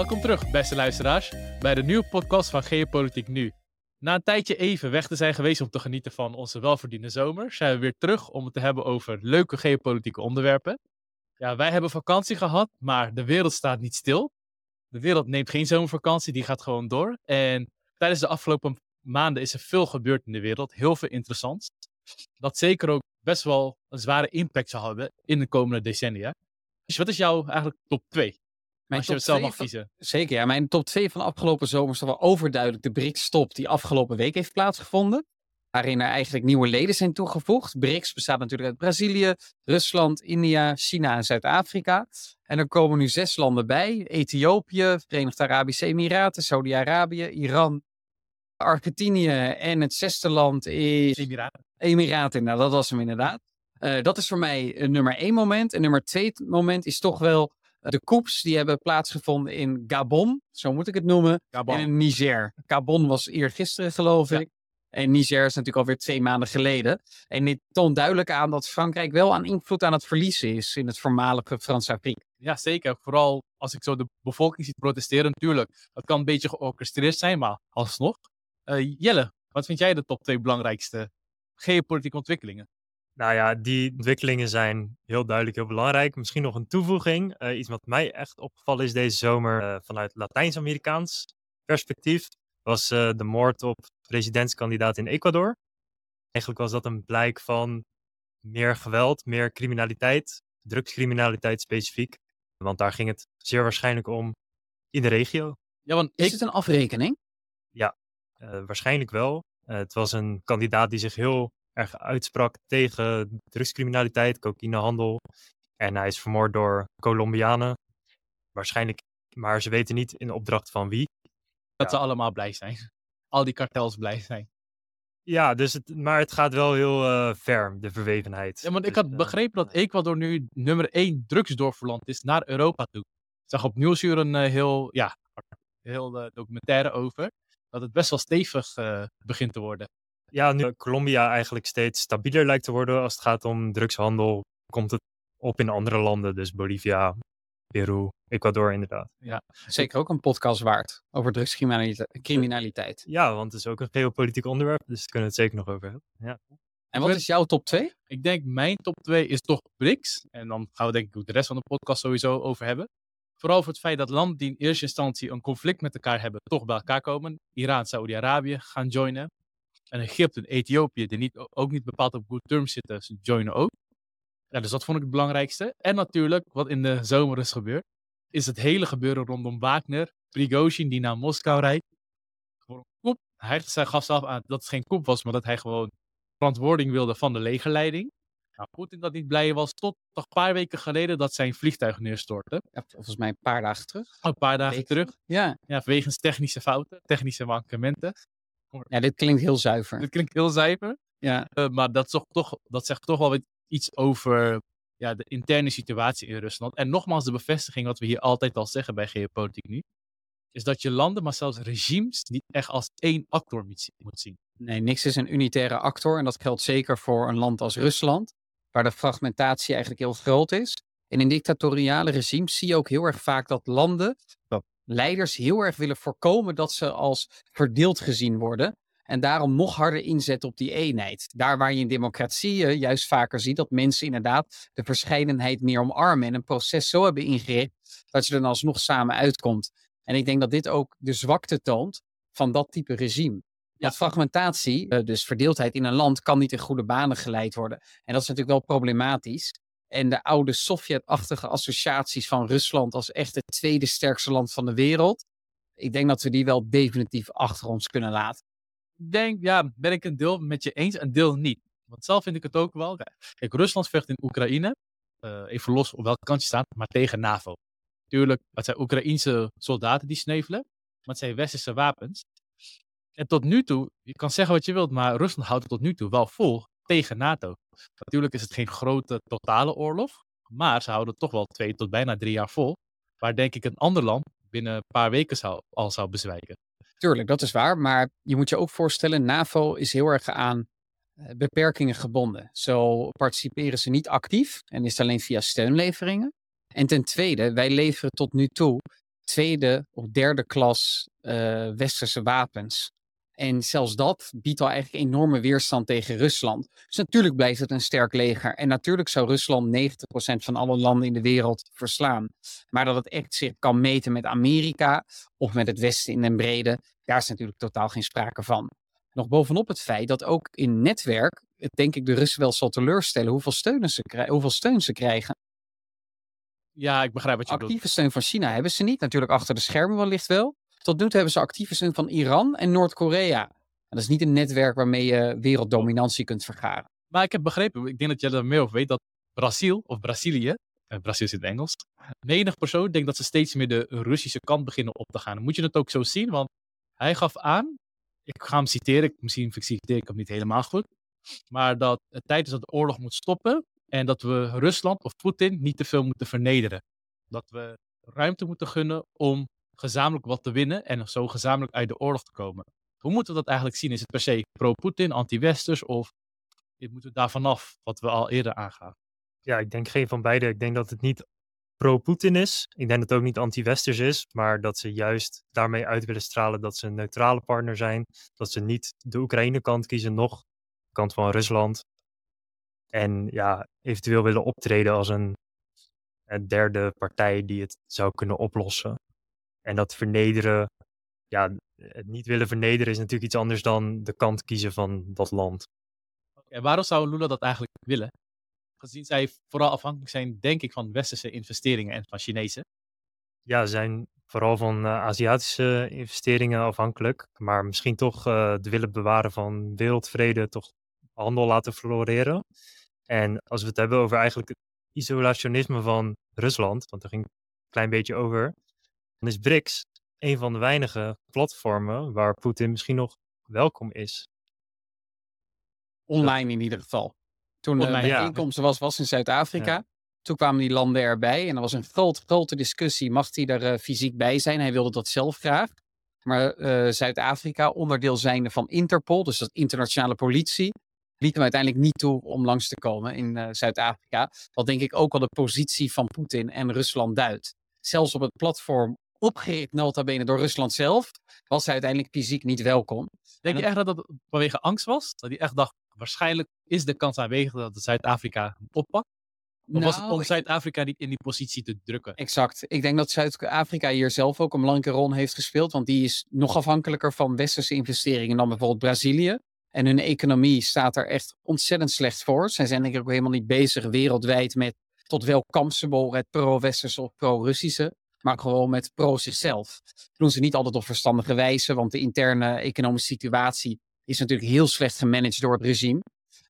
Welkom terug, beste luisteraars, bij de nieuwe podcast van Geopolitiek Nu. Na een tijdje even weg te zijn geweest om te genieten van onze welverdiende zomer, zijn we weer terug om het te hebben over leuke geopolitieke onderwerpen. Ja, wij hebben vakantie gehad, maar de wereld staat niet stil. De wereld neemt geen zomervakantie, die gaat gewoon door. En tijdens de afgelopen maanden is er veel gebeurd in de wereld, heel veel interessants. Dat zeker ook best wel een zware impact zal hebben in de komende decennia. Dus wat is jouw eigenlijk top 2? Mijn Als je top het zelf mag van- kiezen. Zeker, ja. Mijn top 2 van de afgelopen zomer is wel overduidelijk de BRICS-top die afgelopen week heeft plaatsgevonden. Waarin er eigenlijk nieuwe leden zijn toegevoegd. BRICS bestaat natuurlijk uit Brazilië, Rusland, India, China en Zuid-Afrika. En er komen nu zes landen bij. Ethiopië, Verenigde Arabische Emiraten, Saudi-Arabië, Iran, Argentinië en het zesde land is Emiraten. Emiraten, nou dat was hem inderdaad. Eh, dat is voor mij een nummer één moment. En nummer twee moment is toch wel eh, de coups die hebben plaatsgevonden in Gabon, zo moet ik het noemen, Gabon. en in Niger. Gabon was eergisteren geloof Ja. ik. En Niger is natuurlijk alweer twee maanden geleden. En dit toont duidelijk aan dat Frankrijk wel aan invloed aan het verliezen is in het voormalige Frans-Afrika. Ja, zeker. Vooral als ik zo de bevolking zie protesteren, natuurlijk. Dat kan een beetje georchestreerd zijn, maar alsnog. Eh, Jelle, wat vind jij de top 2 belangrijkste geopolitieke ontwikkelingen? Nou ja, die ontwikkelingen zijn heel duidelijk heel belangrijk. Misschien nog een toevoeging. eh, iets wat mij echt opgevallen is deze zomer eh, vanuit Latijns-Amerikaans perspectief. Was eh, de moord op presidentskandidaat in Ecuador. Eigenlijk was dat een blijk van meer geweld, meer criminaliteit. Drugscriminaliteit specifiek. Want daar ging het zeer waarschijnlijk om in de regio. Ja, want Is ik, het een afrekening? Eh, waarschijnlijk wel. Eh, het was een kandidaat die zich heel erg uitsprak tegen drugscriminaliteit, cocaïnehandel. En hij is vermoord door Colombianen. Waarschijnlijk, maar ze weten niet in opdracht van wie. dat ze allemaal blij zijn. Al die kartels blij zijn. Ja, dus het, maar het gaat wel heel eh, ver, de verwevenheid. Ja, want ik Dus, had eh, begrepen dat Ecuador nu nummer 1 drugsdorverland is naar Europa toe. Ik zag op Nieuwsuur een eh, heel, ja, heel documentaire over. Dat het best wel stevig begint te worden. Ja, nu Colombia eigenlijk steeds stabieler lijkt te worden als het gaat om drugshandel, komt het op in andere landen. Dus Bolivia, Peru, Ecuador inderdaad. Zeker ook een podcast waard over drugscriminaliteit. Ja, want het is ook een geopolitiek onderwerp, dus daar kunnen we het zeker nog over hebben. Ja. En wat is jouw top 2? Ik denk mijn top 2 is toch BRICS. En dan gaan we denk ik ook de rest van de podcast sowieso over hebben. Vooral voor het feit dat landen die in eerste instantie een conflict met elkaar hebben, toch bij elkaar komen. Iran, Saudi-Arabië gaan joinen. En Egypte en Ethiopië, die niet, ook niet bepaald op good terms zitten, ze joinen ook. Ja, dus dat vond ik het belangrijkste. En natuurlijk, wat in de zomer is gebeurd, is het hele gebeuren rondom Wagner. Prigozhin die naar Moskou rijdt. Voor een kop. Hij gaf zelf aan dat het geen kop was, maar dat hij gewoon verantwoording wilde van de legerleiding. Nou, Poetin dat niet blij was, tot toch een paar weken geleden dat zijn vliegtuig neerstortte. Ja, volgens mij een paar dagen terug. Een paar dagen Week terug. Ja, Ja, wegens technische fouten, technische mankementen. Ja dit klinkt heel zuiver. Dit klinkt heel zuiver. Ja, eh, maar dat, zegt toch, dat zegt toch wel iets over ja, de interne situatie in Rusland. En nogmaals de bevestiging wat we hier altijd al zeggen bij Geopolitiek nu. Is dat je landen, maar zelfs regimes, niet echt als één actor moet zien- nee, niks is een unitaire actor. En dat geldt zeker voor een land als Rusland, waar de fragmentatie eigenlijk heel groot is. En in dictatoriale regimes zie je ook heel erg vaak dat landen, leiders heel erg willen voorkomen dat ze als verdeeld gezien worden. En daarom nog harder inzetten op die eenheid. Daar waar je in democratieën juist vaker ziet dat mensen inderdaad de verscheidenheid meer omarmen. En een proces zo hebben ingericht dat je er dan alsnog samen uitkomt. En ik denk dat dit ook de zwakte toont van dat type regime. Want fragmentatie, eh, dus verdeeldheid in een land, kan niet in goede banen geleid worden. En dat is natuurlijk wel problematisch. En de oude Sovjet-achtige associaties van Rusland als echt het tweede sterkste land van de wereld. Ik denk dat we die wel definitief achter ons kunnen laten. Ik denk, ja, ben ik een deel met je eens, een deel niet. Want zelf vind ik het ook wel. Kijk, Rusland vecht in Oekraïne. eh, even los op welk kant je staat, maar tegen NAVO. Tuurlijk, het zijn Oekraïense soldaten die snevelen, maar het zijn westerse wapens. En tot nu toe, je kan zeggen wat je wilt, maar Rusland houdt het tot nu toe wel vol tegen NATO. Natuurlijk is het geen grote totale oorlog, maar ze houden toch wel twee tot bijna drie jaar vol. Waar denk ik een ander land binnen een paar weken al zou bezwijken. Tuurlijk, dat is waar. Maar je moet je ook voorstellen, NAVO is heel erg aan eh, beperkingen gebonden. Zo participeren ze niet actief en is het alleen via steunleveringen. En ten tweede, wij leveren tot nu toe tweede of derde klas uh, westerse wapens. En zelfs dat biedt al eigenlijk enorme weerstand tegen Rusland. Dus natuurlijk blijft het een sterk leger. En natuurlijk zou Rusland 90% van alle landen in de wereld verslaan. Maar dat het echt zich kan meten met Amerika of met het Westen in den brede, daar is natuurlijk totaal geen sprake van. Nog bovenop het feit dat ook in netwerk, het denk ik de Russen wel zal teleurstellen hoeveel steun ze, hoeveel steun ze krijgen. Ja, ik begrijp wat je Actieve steun van China hebben ze niet. Natuurlijk achter de schermen wellicht wel. Tot nu toe hebben ze actieve steun van Iran en Noord-Korea. Dat is niet een netwerk waarmee je werelddominantie kunt vergaren. Maar ik heb begrepen, ik denk dat jij er meer over weet, dat Brazil, of Brazilië, eh, Brazil is in het Engels, menig persoon denkt dat ze steeds meer de Russische kant beginnen op te gaan. Moet je het ook zo zien? Want hij gaf aan, ik ga hem citeren, misschien citeer ik hem niet helemaal goed, maar dat het tijd is dat de oorlog moet stoppen en dat we Rusland of Poetin niet te veel moeten vernederen. Dat we ruimte moeten gunnen om gezamenlijk wat te winnen en zo gezamenlijk uit de oorlog te komen. Hoe moeten we dat eigenlijk zien? Is het per se pro-Poetin, anti-Westers of moeten we daar vanaf, wat we al eerder aangaven? Ja, ik denk geen van beide. Ik denk dat het niet pro-Poetin is. Ik denk dat het ook niet anti-Westers is, maar dat ze juist daarmee uit willen stralen dat ze een neutrale partner zijn. Dat ze niet de Oekraïne-kant kiezen, nog de kant van Rusland. En ja, eventueel willen optreden als een derde partij die het zou kunnen oplossen. En dat vernederen, ja, het niet willen vernederen is natuurlijk iets anders dan de kant kiezen van dat land. En waarom zou Lula dat eigenlijk willen? Gezien zij vooral afhankelijk zijn, denk ik, van westerse investeringen en van Chinese. Ja, ze zijn vooral van uh, Aziatische investeringen afhankelijk. Maar misschien toch uh, de willen bewaren van wereldvrede, toch handel laten floreren. En als we het hebben over eigenlijk het isolationisme van Rusland, want daar ging een klein beetje over, dan is BRICS een van de weinige platformen waar Poetin misschien nog welkom is. Online in ieder geval. Toen de bijeenkomst was, was in Zuid-Afrika. Toen kwamen die landen erbij en er was een groot, grote discussie. Mag hij er uh, fysiek bij zijn? Hij wilde dat zelf graag. Maar uh, Zuid-Afrika, onderdeel zijnde van Interpol, dus dat internationale politie, liet hem uiteindelijk niet toe om langs te komen in uh, Zuid-Afrika. Wat denk ik ook al de positie van Poetin en Rusland duidt. Zelfs op het platform opgericht nota bene door Rusland zelf, was hij uiteindelijk fysiek niet welkom. Denk je echt dat dat vanwege angst was? Dat hij echt dacht, waarschijnlijk is de kans aanwezig dat Zuid-Afrika oppakt? Of nou, was het nou, om Zuid-Afrika niet in die positie te drukken? Exact. Ik denk dat Zuid-Afrika hier zelf ook een belangrijke rol heeft gespeeld. Want die is nog afhankelijker van westerse investeringen dan bijvoorbeeld Brazilië. En hun economie staat er echt ontzettend slecht voor. Zij zijn denk ik ook helemaal niet bezig wereldwijd met tot welk kampsymbool het pro-westerse of pro-Russische maar gewoon met pro zichzelf. Dat doen ze niet altijd op verstandige wijze, want de interne economische situatie is natuurlijk heel slecht gemanaged door het regime.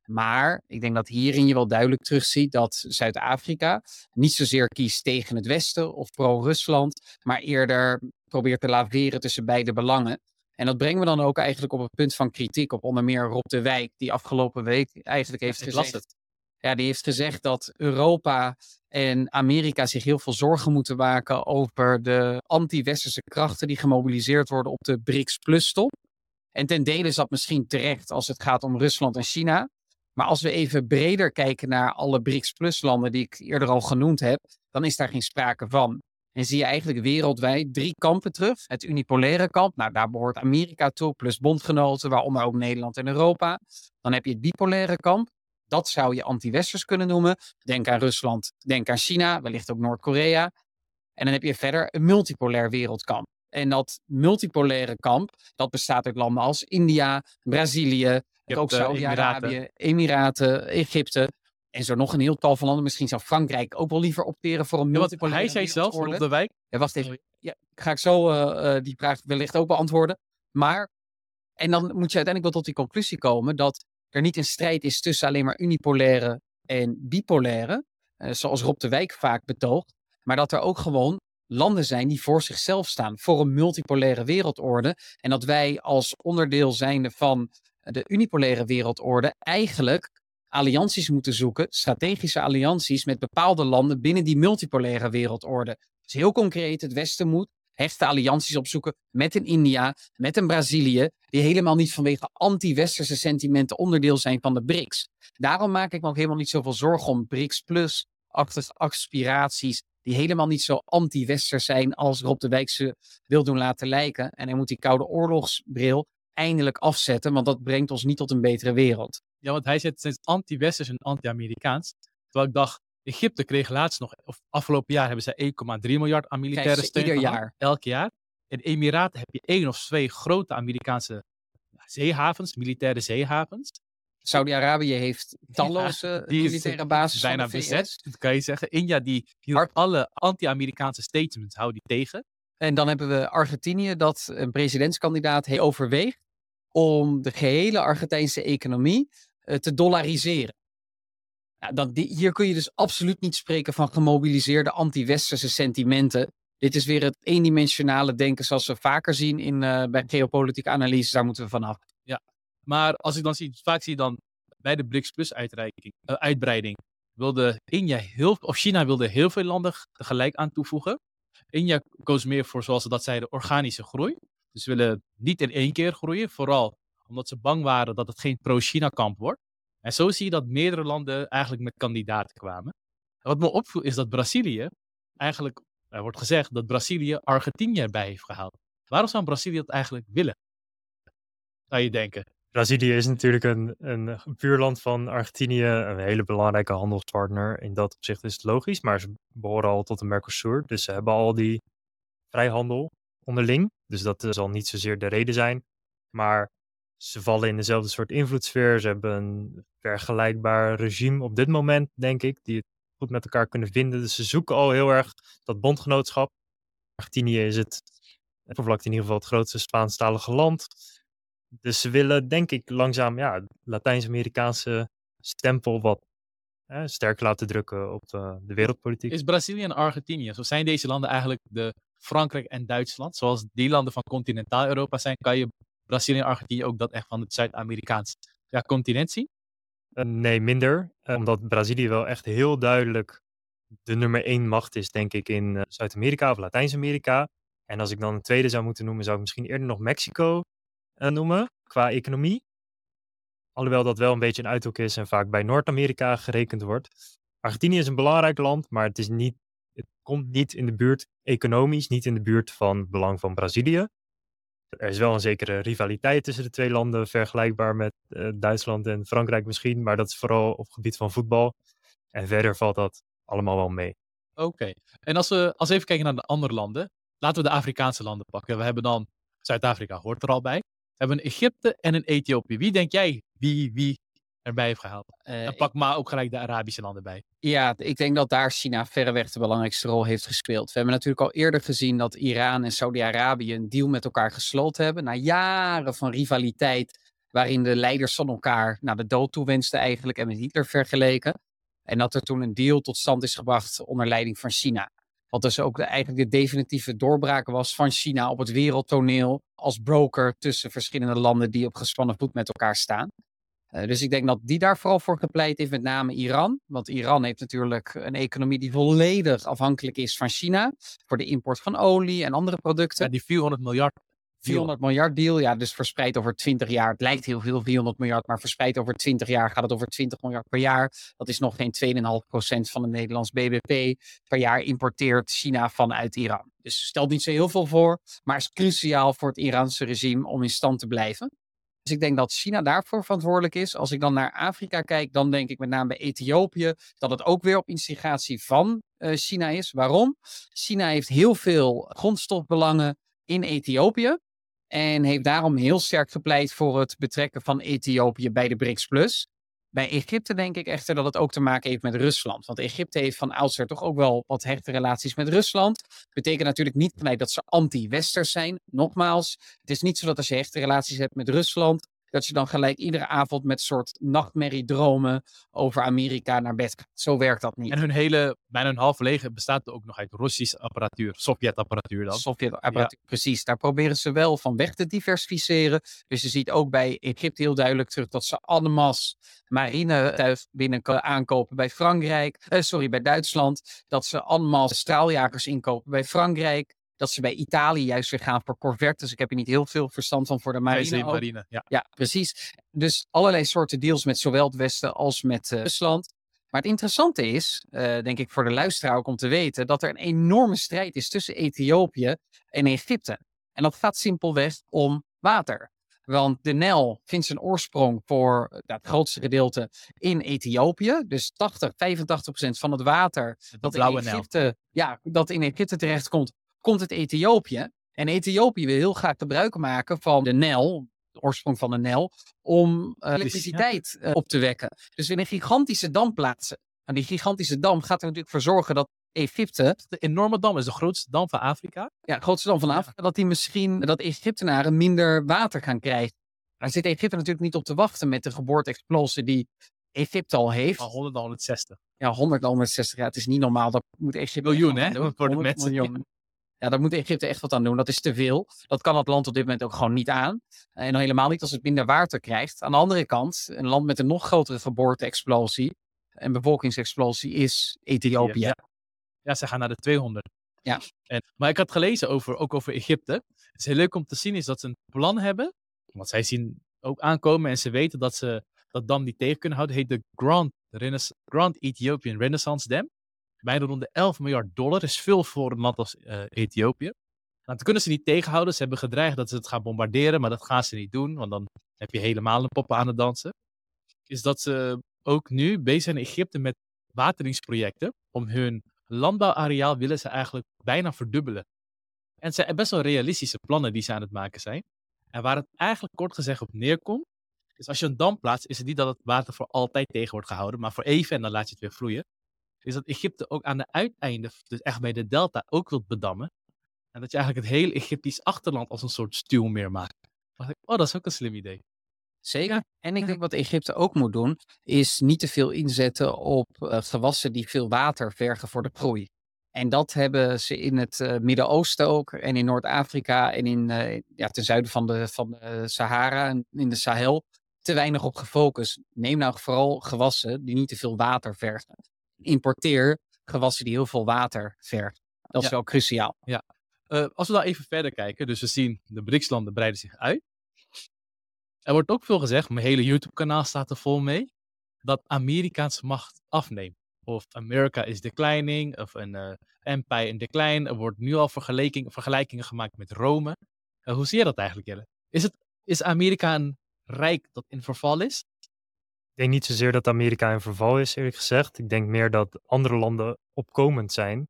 Maar ik denk dat hierin je wel duidelijk terugziet dat Zuid-Afrika niet zozeer kiest tegen het Westen of pro-Rusland, maar eerder probeert te laveren tussen beide belangen. En dat brengen we dan ook eigenlijk op het punt van kritiek op onder meer Rob de Wijk, die afgelopen week eigenlijk heeft gezegd ja, die heeft gezegd dat Europa en Amerika zich heel veel zorgen moeten maken over de anti-westerse krachten die gemobiliseerd worden op de BRICS Plus top. En ten dele is dat misschien terecht als het gaat om Rusland en China. Maar als we even breder kijken naar alle BRICS Plus landen die ik eerder al genoemd heb, dan is daar geen sprake van. En zie je eigenlijk wereldwijd drie kampen terug. Het unipolaire kamp, nou daar behoort Amerika toe, plus bondgenoten, waaronder ook Nederland en Europa. Dan heb je het bipolaire kamp, dat zou je anti-westers kunnen noemen. Denk aan Rusland, denk aan China, wellicht ook Noord-Korea. En dan heb je verder een multipolair wereldkamp. En dat multipolaire kamp, dat bestaat uit landen als India, Brazilië, ook Saudi-Arabië, Emiraten, Egypte. En zo nog een heel tal van landen. Misschien zou Frankrijk ook wel liever opteren voor een multipolaire ja, Hij zei zelf op de wijk. Ja, wacht even. Ja, ga ik zo uh, uh, die vraag wellicht ook beantwoorden. Maar, en dan moet je uiteindelijk wel tot die conclusie komen dat er niet een strijd is tussen alleen maar unipolaire en bipolaire, uh, zoals Rob de Wijk vaak betoogt, maar dat er ook gewoon landen zijn die voor zichzelf staan, voor een multipolaire wereldorde. En dat wij als onderdeel zijnde van de unipolaire wereldorde eigenlijk allianties moeten zoeken, strategische allianties met bepaalde landen binnen die multipolaire wereldorde. Dus heel concreet, het Westen moet hechte allianties opzoeken met een India, met een Brazilië, die helemaal niet vanwege anti-westerse sentimenten onderdeel zijn van de BRICS. Daarom maak ik me ook helemaal niet zoveel zorgen om BRICS plus aspiraties die helemaal niet zo anti-westers zijn als Rob de Wijk ze wil doen laten lijken. En hij moet die koude oorlogsbril eindelijk afzetten, want dat brengt ons niet tot een betere wereld. Ja, want hij zet steeds anti-westers en anti-Amerikaans. Terwijl ik dacht, Egypte kreeg laatst nog, of afgelopen jaar hebben ze 1,3 miljard aan militaire steun ieder gehad, jaar. Elk jaar. In Emiraten heb je één of twee grote Amerikaanse zeehavens, militaire zeehavens. Saudi-Arabië heeft talloze die militaire bases bijna bezet, dat kan je zeggen. India die hield alle anti-Amerikaanse statements, houdt die tegen. En dan hebben we Argentinië dat een presidentskandidaat heeft overweegt om de gehele Argentijnse economie eh, te dollariseren. Dan hier kun je dus absoluut niet spreken van gemobiliseerde anti-westerse sentimenten. Dit is weer het eendimensionale denken zoals we vaker zien in, eh, bij geopolitieke analyses. Daar moeten we vanaf. Maar als ik dan zie, vaak zie je dan bij de BRICS Plus eh, uitbreiding, wilde India of China wilde heel veel landen tegelijk aan toevoegen. India koos meer voor, zoals ze dat zeiden, organische groei. Dus ze willen niet in één keer groeien, vooral omdat ze bang waren dat het geen pro-China-kamp wordt. En zo zie je dat meerdere landen eigenlijk met kandidaten kwamen. En wat me opviel is dat Brazilië, eigenlijk, er wordt gezegd dat Brazilië Argentinië erbij heeft gehaald. Waarom zou Brazilië dat eigenlijk willen? Zou je denken. Brazilië is natuurlijk een, een buurland van Argentinië, een hele belangrijke handelspartner. In dat opzicht is het logisch, maar ze behoren al tot de Mercosur. Dus ze hebben al die vrijhandel onderling. Dus dat zal niet zozeer de reden zijn. Maar ze vallen in dezelfde soort invloedssfeer. Ze hebben een vergelijkbaar regime op dit moment, denk ik, die het goed met elkaar kunnen vinden. Dus ze zoeken al heel erg dat bondgenootschap. Argentinië is het, oppervlakte in ieder geval, het grootste Spaanstalige land. Dus ze willen, denk ik, langzaam ja, Latijns-Amerikaanse stempel wat hè, sterk laten drukken op eh, de wereldpolitiek. Is Brazilië en Argentinië, zo zijn deze landen eigenlijk de Frankrijk en Duitsland. Zoals die landen van continentaal Europa zijn, kan je Brazilië en Argentinië ook dat echt van het Zuid-Amerikaans ja, continent zien. Eh, nee, minder. eh, omdat Brazilië wel echt heel duidelijk de nummer één macht is, denk ik, in eh, Zuid-Amerika of Latijns-Amerika. En als ik dan een tweede zou moeten noemen, zou ik misschien eerder nog Mexico noemen, qua economie. Alhoewel dat wel een beetje een uithoek is en vaak bij Noord-Amerika gerekend wordt. Argentinië is een belangrijk land, maar het, is niet, het komt niet in de buurt, economisch, niet in de buurt van belang van Brazilië. Er is wel een zekere rivaliteit tussen de twee landen, vergelijkbaar met eh, Duitsland en Frankrijk misschien, maar dat is vooral op het gebied van voetbal. En verder valt dat allemaal wel mee. Oké. En als we, als even kijken naar de andere landen, laten we de Afrikaanse landen pakken. We hebben dan Zuid-Afrika, hoort er al bij. We hebben Egypte en een Ethiopië. Wie denk jij wie wie erbij heeft gehaald? Eh, En pak maar ook gelijk de Arabische landen bij. Ja, ik denk dat daar China verreweg de belangrijkste rol heeft gespeeld. We hebben natuurlijk al eerder gezien dat Iran en Saudi-Arabië een deal met elkaar gesloten hebben. Na jaren van rivaliteit, waarin de leiders van elkaar naar de dood toewensten eigenlijk en met Hitler vergeleken. En dat er toen een deal tot stand is gebracht onder leiding van China. Wat dus ook de, eigenlijk de definitieve doorbraak was van China op het wereldtoneel als broker tussen verschillende landen die op gespannen voet met elkaar staan. Uh, dus ik denk dat die daar vooral voor gepleit heeft, met name Iran. Want Iran heeft natuurlijk een economie die volledig afhankelijk is van China. Voor de import van olie en andere producten. Ja, die 400 miljard. deal. 400 miljard deal, ja, dus verspreid over 20 jaar. Het lijkt heel veel, 400 miljard, maar verspreid over 20 jaar gaat het over 20 miljard per jaar. Dat is nog geen 2,5% van het Nederlands BBP. Per jaar importeert China vanuit Iran. Dus stelt niet zo heel veel voor, maar is cruciaal voor het Iraanse regime om in stand te blijven. Dus ik denk dat China daarvoor verantwoordelijk is. Als ik dan naar Afrika kijk, dan denk ik met name bij Ethiopië dat het ook weer op instigatie van uh, China is. Waarom? China heeft heel veel grondstofbelangen in Ethiopië. En heeft daarom heel sterk gepleit voor het betrekken van Ethiopië bij de BRICS Plus. Bij Egypte denk ik echter dat het ook te maken heeft met Rusland. Want Egypte heeft van oudsher toch ook wel wat hechte relaties met Rusland. Betekent natuurlijk niet dat ze anti-westers zijn. Nogmaals, het is niet zo dat als je hechte relaties hebt met Rusland, dat je dan gelijk iedere avond met soort nachtmerriedromen over Amerika naar bed gaat. Zo werkt dat niet. En hun hele, bijna een half leger bestaat ook nog uit Russische apparatuur, Sovjet-apparatuur dan. Sovjet-apparatuur, ja. precies. Daar proberen ze wel van weg te diversificeren. Dus je ziet ook bij Egypte heel duidelijk terug dat ze allemaal marinetuig binnen aankopen bij Frankrijk. Eh, sorry, bij Duitsland. Dat ze allemaal straaljagers inkopen bij Frankrijk dat ze bij Italië juist weer gaan voor corvettes. Ik heb hier niet heel veel verstand van voor de marine. marine ja. ja, precies. Dus allerlei soorten deals met zowel het Westen als met uh, Rusland. Maar het interessante is, uh, denk ik voor de luisteraar ook om te weten, dat er een enorme strijd is tussen Ethiopië en Egypte. En dat gaat simpelweg om water. Want de Nijl vindt zijn oorsprong voor nou, het grootste gedeelte in Ethiopië. Dus 80, 85 procent van het water dat in, Egypte, ja, dat in Egypte terechtkomt, komt uit Ethiopië. En Ethiopië wil heel graag gebruik maken van de Nijl, de oorsprong van de Nijl, om uh, elektriciteit uh, op te wekken. Dus in een gigantische dam plaatsen. En die gigantische dam gaat er natuurlijk voor zorgen dat Egypte. De enorme dam is de grootste dam van Afrika. Ja, de grootste dam van Afrika. Dat die misschien, dat Egyptenaren minder water gaan krijgen. Daar zit Egypte natuurlijk niet op te wachten met de geboorte-explosie die Egypte al heeft. Al 100 160. Ja, 100 160. Ja, het is niet normaal. Dat moet Egypte. Miljoen, hè? Voor de mensen. Miljoen. Ja, daar moet Egypte echt wat aan doen. Dat is te veel. Dat kan het land op dit moment ook gewoon niet aan. En dan helemaal niet als het minder water krijgt. Aan de andere kant, een land met een nog grotere geboorte-explosie en bevolkingsexplosie is Ethiopië. Ja, ja, ze gaan naar de 200. Ja. En, maar ik had gelezen over, ook over Egypte. Het is heel leuk om te zien is dat ze een plan hebben. Want zij zien ook aankomen en ze weten dat ze dat dam niet tegen kunnen houden. Het heet de Grand, Grand Ethiopian Renaissance Dam. Bijna rond de 11 miljard dollar. is veel voor een land als uh, Ethiopië. Nou, dat kunnen ze niet tegenhouden. Ze hebben gedreigd dat ze het gaan bombarderen, maar dat gaan ze niet doen. Want dan heb je helemaal een poppen aan het dansen. Is dat ze ook nu bezig zijn in Egypte met wateringsprojecten. Om hun landbouwareaal willen ze eigenlijk bijna verdubbelen. En het zijn best wel realistische plannen die ze aan het maken zijn. En waar het eigenlijk kort gezegd op neerkomt, is als je een dam plaatst, is het niet dat het water voor altijd tegen wordt gehouden, maar voor even en dan laat je het weer vloeien. Is dat Egypte ook aan de uiteinde, dus echt bij de delta, ook wilt bedammen. En dat je eigenlijk het hele Egyptisch achterland als een soort stuwmeer maakt. dacht ik, oh, dat is ook een slim idee. Zeker. En ik denk wat Egypte ook moet doen, is niet te veel inzetten op uh, gewassen die veel water vergen voor de groei. En dat hebben ze in het uh, Midden-Oosten ook en in Noord-Afrika en in, uh, ja, ten zuiden van de, van de Sahara en in de Sahel te weinig op gefocust. Neem nou vooral gewassen die niet te veel water vergen. Importeer gewassen die heel veel water vergen. Dat is wel cruciaal. Ja. als we daar even verder kijken, dus we zien de BRICS-landen breiden zich uit. Er wordt ook veel gezegd, mijn hele YouTube-kanaal staat er vol mee, dat Amerikaanse macht afneemt. Of America is declining, of een uh, empire in decline. Er wordt nu al vergelijkingen gemaakt met Rome. Uh, hoe zie je dat eigenlijk, Jelle? Is, het, is Amerika een rijk dat in verval is? Ik denk niet zozeer dat Amerika in verval is, eerlijk gezegd. Ik denk meer dat andere landen opkomend zijn.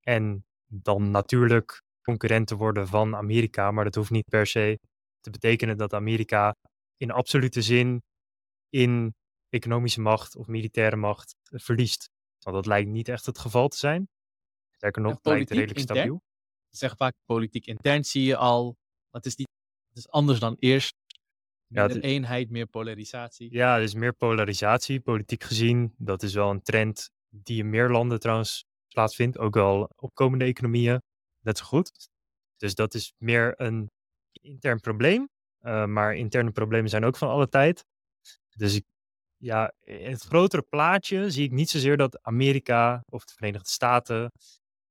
En dan natuurlijk concurrenten worden van Amerika. Maar dat hoeft niet per se te betekenen dat Amerika in absolute zin in economische macht of militaire macht verliest. Want dat lijkt niet echt het geval te zijn. Sterker nog, het lijkt redelijk stabiel. Zeg vaak politiek intern zie je al, het is, niet, het is anders dan eerst. Ja, meer eenheid, meer polarisatie. Ja, er is meer polarisatie, politiek gezien. Dat is wel een trend die in meer landen trouwens plaatsvindt. Ook wel opkomende economieën, net zo goed. Dus dat is meer een intern probleem. Uh, maar interne problemen zijn ook van alle tijd. Dus ik, ja, in het grotere plaatje zie ik niet zozeer dat Amerika of de Verenigde Staten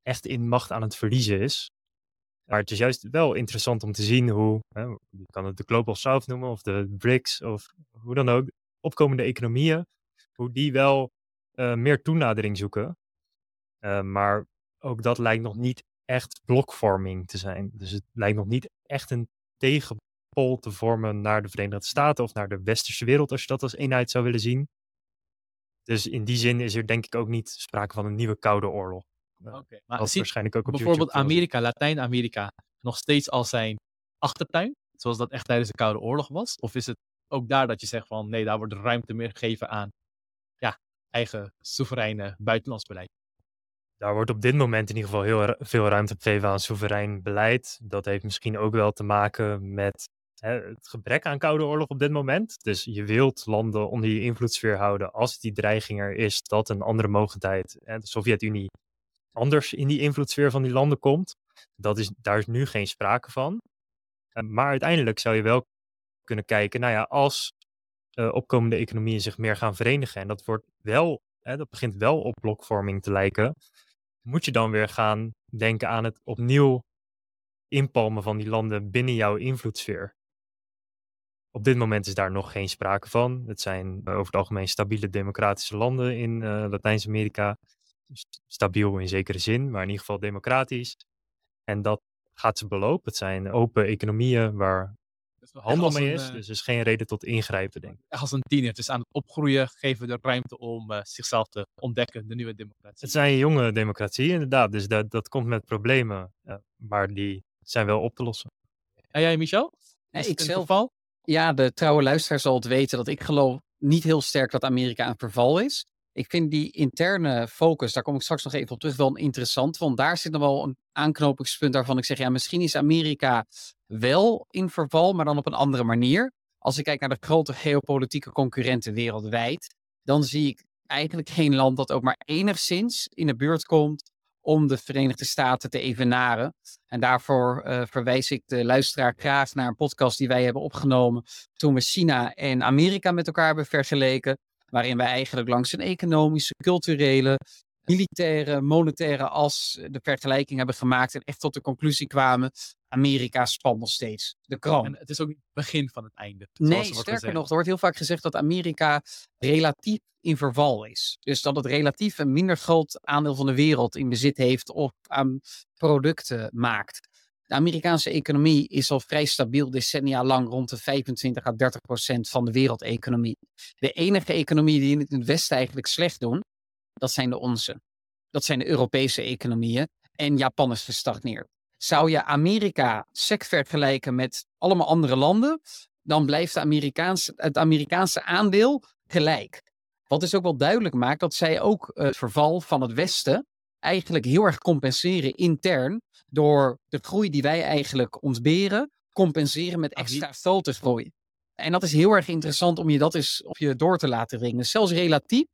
echt in macht aan het verliezen is. Maar het is juist wel interessant om te zien hoe, hè, je kan het de Global South noemen of de BRICS of hoe dan ook, opkomende economieën, hoe die wel uh, meer toenadering zoeken. Uh, maar ook dat lijkt nog niet echt blokvorming te zijn. Dus het lijkt nog niet echt een tegenpol te vormen naar de Verenigde Staten of naar de westerse wereld, als je dat als eenheid zou willen zien. Dus in die zin is er denk ik ook niet sprake van een nieuwe koude oorlog. Okay, maar ziet waarschijnlijk ook op bijvoorbeeld Amerika, Latijns-Amerika nog steeds als zijn achtertuin, zoals dat echt tijdens de Koude Oorlog was? Of is het ook daar dat je zegt van nee, daar wordt ruimte meer gegeven aan ja, eigen soevereine buitenlands beleid? Daar wordt op dit moment in ieder geval heel veel ruimte gegeven aan soeverein beleid. Dat heeft misschien ook wel te maken met hè, het gebrek aan Koude Oorlog op dit moment. Dus je wilt landen onder je invloedssfeer houden als die dreiging er is dat een andere mogelijkheid, hè, de Sovjet-Unie, anders in die invloedssfeer van die landen komt. Dat is, daar is nu geen sprake van. Uh, maar uiteindelijk zou je wel kunnen kijken, nou ja, als uh, opkomende economieën zich meer gaan verenigen en dat wordt wel, hè, dat begint wel op blokvorming te lijken, moet je dan weer gaan denken aan het opnieuw inpalmen van die landen binnen jouw invloedssfeer. Op dit moment is daar nog geen sprake van. Het zijn over het algemeen stabiele democratische landen in Latijns-Amerika. Stabiel in zekere zin, maar in ieder geval democratisch. En dat gaat ze belopen. Het zijn open economieën waar handel mee is. dus er is geen reden tot ingrijpen, denk ik. Als een tiener, het is aan het opgroeien, geven we de ruimte om zichzelf te ontdekken, de nieuwe democratie. Het zijn jonge democratieën, inderdaad. Dus dat, dat komt met problemen, maar die zijn wel op te lossen. En jij, Michel? Ja, ik zelf, ja, de trouwe luisteraar zal het weten dat ik geloof niet heel sterk dat Amerika een verval is. Ik vind die interne focus, daar kom ik straks nog even op terug, wel interessant. Want daar zit nog wel een aanknopingspunt waarvan ik zeg, ja, misschien is Amerika wel in verval, maar dan op een andere manier. Als ik kijk naar de grote geopolitieke concurrenten wereldwijd, dan zie ik eigenlijk geen land dat ook maar enigszins in de buurt komt om de Verenigde Staten te evenaren. En daarvoor uh, verwijs ik de luisteraar graag naar een podcast die wij hebben opgenomen toen we China en Amerika met elkaar hebben vergeleken. Waarin wij eigenlijk langs een economische, culturele, militaire, monetaire as de vergelijking hebben gemaakt en echt tot de conclusie kwamen, Amerika spant nog steeds de kroon. En het is ook niet het begin van het einde. Nee, sterker nog, er wordt heel vaak gezegd dat Amerika relatief in verval is. Dus dat het relatief een minder groot aandeel van de wereld in bezit heeft of aan producten maakt. De Amerikaanse economie is al vrij stabiel decennia lang rond de 25 à 30 procent van de wereldeconomie. De enige economie die in het Westen eigenlijk slecht doen, dat zijn de onze. Dat zijn de Europese economieën. En Japan is gestagneerd. Zou je Amerika sec vergelijken met allemaal andere landen, dan blijft het Amerikaanse aandeel gelijk. Wat dus ook wel duidelijk maakt dat zij ook het verval van het Westen eigenlijk heel erg compenseren intern door de groei die wij eigenlijk ontberen, compenseren met extra groei. En dat is heel erg interessant om je dat eens op je door te laten ringen. Zelfs relatief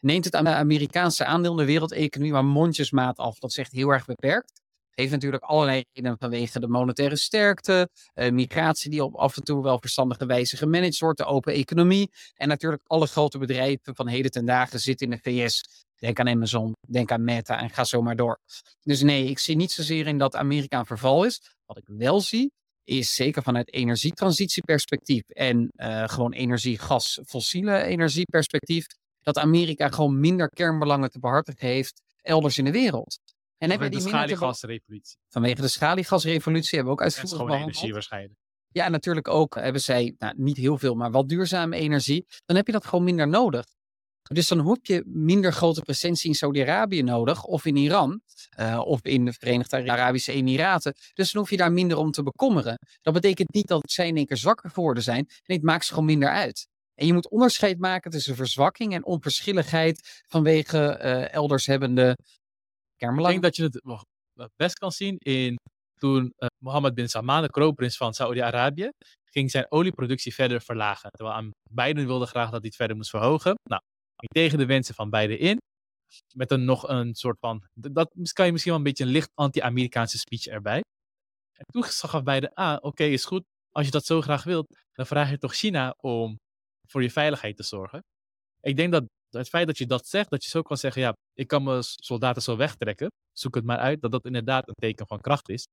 neemt het Amerikaanse aandeel in de wereldeconomie maar mondjesmaat af. Dat is echt heel erg beperkt. Heeft natuurlijk allerlei redenen vanwege de monetaire sterkte, eh, migratie die op af en toe wel verstandige wijze gemanaged wordt, de open economie. En natuurlijk alle grote bedrijven van heden ten dagen zitten in de VS. Denk aan Amazon, denk aan Meta en ga zo maar door. Dus nee, ik zie niet zozeer in dat Amerika een verval is. Wat ik wel zie, is zeker vanuit energietransitieperspectief en uh, gewoon energie, gas, fossiele energieperspectief, dat Amerika gewoon minder kernbelangen te behartigen heeft elders in de wereld. En hebben die de schaliegasrevolutie. Vanwege de schaliegasrevolutie hebben we ook uitgevoerd behandeld. energie waarschijnlijk. Ja, natuurlijk ook hebben zij nou, niet heel veel, maar wat duurzame energie. Dan heb je dat gewoon minder nodig. Dus dan heb je minder grote presentie in Saudi-Arabië nodig, of in Iran, uh, of in de Verenigde Arabische Emiraten. Dus dan hoef je daar minder om te bekommeren. Dat betekent niet dat zij in één keer zwakker geworden zijn. Nee, het maakt ze gewoon minder uit. En je moet onderscheid maken tussen verzwakking en onverschilligheid vanwege uh, elders hebbende. Ik denk dat je het best kan zien in toen uh, Mohammed bin Salman, de kroonprins van Saudi-Arabië, ging zijn olieproductie verder verlagen. Terwijl Biden wilde graag dat hij het verder moest verhogen. Nou, tegen de wensen van beide in. Met een nog een soort van, dat kan je misschien wel een beetje een licht anti-Amerikaanse speech erbij. En toen gaf beide, ah, oké, is goed. Als je dat zo graag wilt, dan vraag je toch China om voor je veiligheid te zorgen. Ik denk dat het feit dat je dat zegt, dat je zo kan zeggen, ja, ik kan mijn soldaten zo wegtrekken, zoek het maar uit, dat dat inderdaad een teken van kracht is.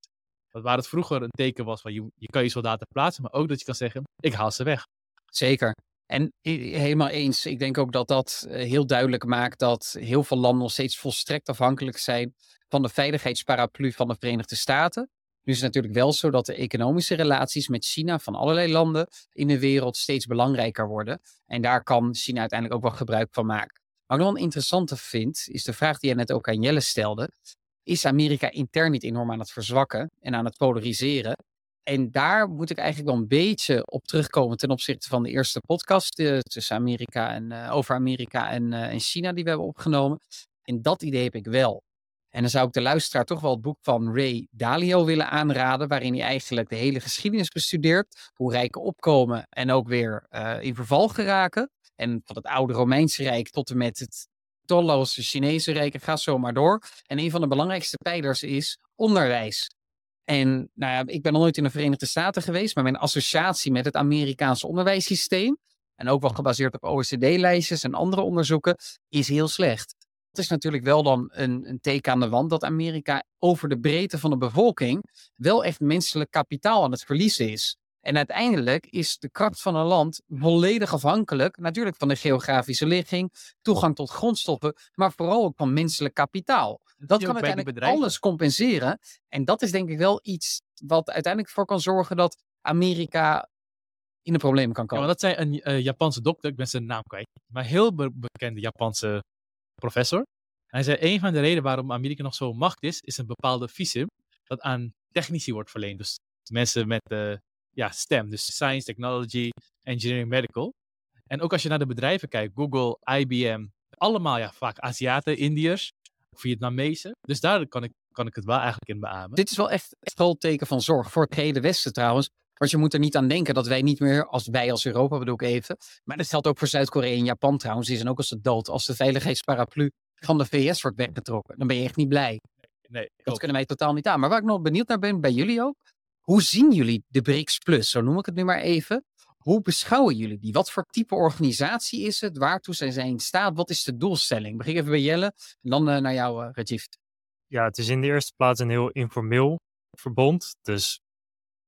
Dat waar het vroeger een teken was van je, je kan je soldaten plaatsen, maar ook dat je kan zeggen, ik haal ze weg. Zeker. En helemaal eens. Ik denk ook dat dat eh, heel duidelijk maakt dat heel veel landen nog steeds volstrekt afhankelijk zijn van de veiligheidsparaplu van de Verenigde Staten. Nu is het natuurlijk wel zo dat de economische relaties met China van allerlei landen in de wereld steeds belangrijker worden. En daar kan China uiteindelijk ook wel gebruik van maken. Wat ik nog interessante vind, is de vraag die je net ook aan Jelle stelde. Is Amerika intern niet enorm aan het verzwakken en aan het polariseren? En daar moet ik eigenlijk wel een beetje op terugkomen ten opzichte van de eerste podcast uh, tussen Amerika en uh, over Amerika en, uh, en China die we hebben opgenomen. En dat idee heb ik wel. En dan zou ik de luisteraar toch wel het boek van Ray Dalio willen aanraden, waarin hij eigenlijk de hele geschiedenis bestudeert, hoe rijken opkomen en ook weer in verval geraken. En van het oude Romeinse Rijk tot en met het talloze Chinese Rijk, en ga zo maar door. En een van de belangrijkste pijlers is onderwijs. En nou ja, ik ben nog nooit in de Verenigde Staten geweest, maar mijn associatie met het Amerikaanse onderwijssysteem, en ook wel gebaseerd op OECD-lijstjes en andere onderzoeken, is heel slecht. Dat is natuurlijk wel dan een, een teken aan de wand dat Amerika over de breedte van de bevolking wel echt menselijk kapitaal aan het verliezen is. En uiteindelijk is de kracht van een land volledig afhankelijk, natuurlijk van de geografische ligging, toegang tot grondstoffen, maar vooral ook van menselijk kapitaal. Dat kan uiteindelijk alles compenseren. En dat is denk ik wel iets wat uiteindelijk voor kan zorgen dat Amerika in de problemen kan Ja, komen. want dat zei een eh, Japanse dokter, ik ben zijn naam kwijt, maar heel be- bekende Japanse professor. Hij zei, een van de redenen waarom Amerika nog zo macht is, is een bepaalde visum dat aan technici wordt verleend. Dus mensen met eh, ja, STEM, dus Science, Technology, Engineering, Medical. En ook als je naar de bedrijven kijkt, Google, IBM, allemaal ja, vaak Aziaten, Indiërs, Vietnamezen. Dus daar kan ik, kan ik het wel eigenlijk in beamen. Dit is wel echt een teken van zorg voor het hele Westen trouwens. Want je moet er niet aan denken dat wij niet meer, als wij als Europa bedoel ik even, maar dat geldt ook voor Zuid-Korea en Japan trouwens, die zijn ook als de dood. Als de veiligheidsparaplu van de VS wordt weggetrokken, dan ben je echt niet blij. Nee, Dat klopt. kunnen wij totaal niet aan. Maar waar ik nog benieuwd naar ben, bij jullie ook, hoe zien jullie de BRICS Plus, zo noem ik het nu maar even. Hoe beschouwen jullie die? Wat voor type organisatie is het? Waartoe zijn zij in staat? Wat is de doelstelling? Begin even bij Jelle en dan eh, naar jou, eh, Rajiv. Ja, het is in de eerste plaats een heel informeel verbond. Dus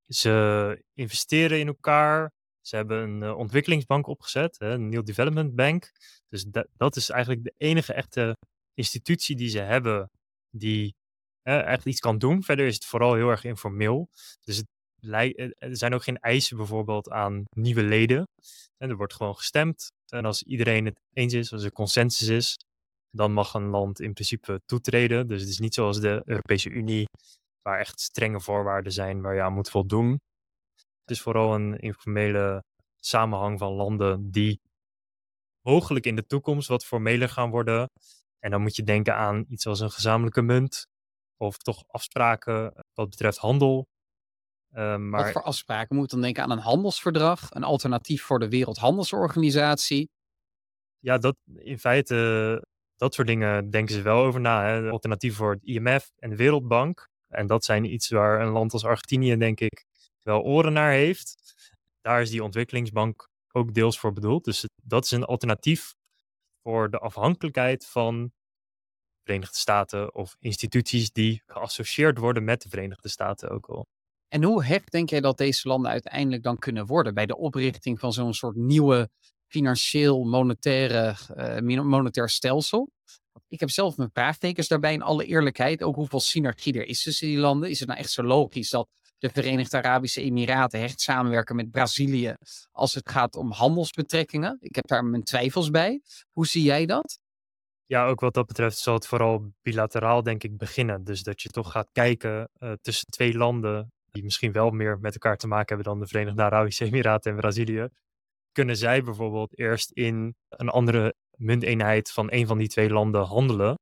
ze investeren in elkaar. Ze hebben een eh, ontwikkelingsbank opgezet, een New Development Bank. Dus da- dat is eigenlijk de enige echte institutie die ze hebben die echt iets kan doen. Verder is het vooral heel erg informeel. Dus het er zijn ook geen eisen bijvoorbeeld aan nieuwe leden. En er wordt gewoon gestemd. En als iedereen het eens is, als er consensus is, dan mag een land in principe toetreden. Dus het is niet zoals de Europese Unie, waar echt strenge voorwaarden zijn waar je aan moet voldoen. Het is vooral een informele samenhang van landen die mogelijk in de toekomst wat formeler gaan worden. En dan moet je denken aan iets als een gezamenlijke munt, of toch afspraken wat betreft handel. Eh, maar Wat voor afspraken? Moet dan denken aan een handelsverdrag, een alternatief voor de Wereldhandelsorganisatie. ja, dat in feite, dat soort dingen denken ze wel over na. Hè. Alternatief voor het IMF en de Wereldbank. En dat zijn iets waar een land als Argentinië, denk ik, wel oren naar heeft. Daar is die ontwikkelingsbank ook deels voor bedoeld. Dus dat is een alternatief voor de afhankelijkheid van de Verenigde Staten of instituties die geassocieerd worden met de Verenigde Staten ook al. En hoe hecht denk jij dat deze landen uiteindelijk dan kunnen worden bij de oprichting van zo'n soort nieuwe financieel monetaire, eh, monetair stelsel? Ik heb zelf mijn vraagtekens daarbij in alle eerlijkheid. Ook hoeveel synergie er is tussen die landen. Is het nou echt zo logisch dat de Verenigde Arabische Emiraten hecht samenwerken met Brazilië als het gaat om handelsbetrekkingen? Ik heb daar mijn twijfels bij. Hoe zie jij dat? Ja, ook wat dat betreft zal het vooral bilateraal, denk ik, beginnen. Dus dat je toch gaat kijken eh, tussen twee landen die misschien wel meer met elkaar te maken hebben dan de Verenigde Arabische Emiraten en Brazilië. Kunnen zij bijvoorbeeld eerst in een andere munteenheid van een van die twee landen handelen,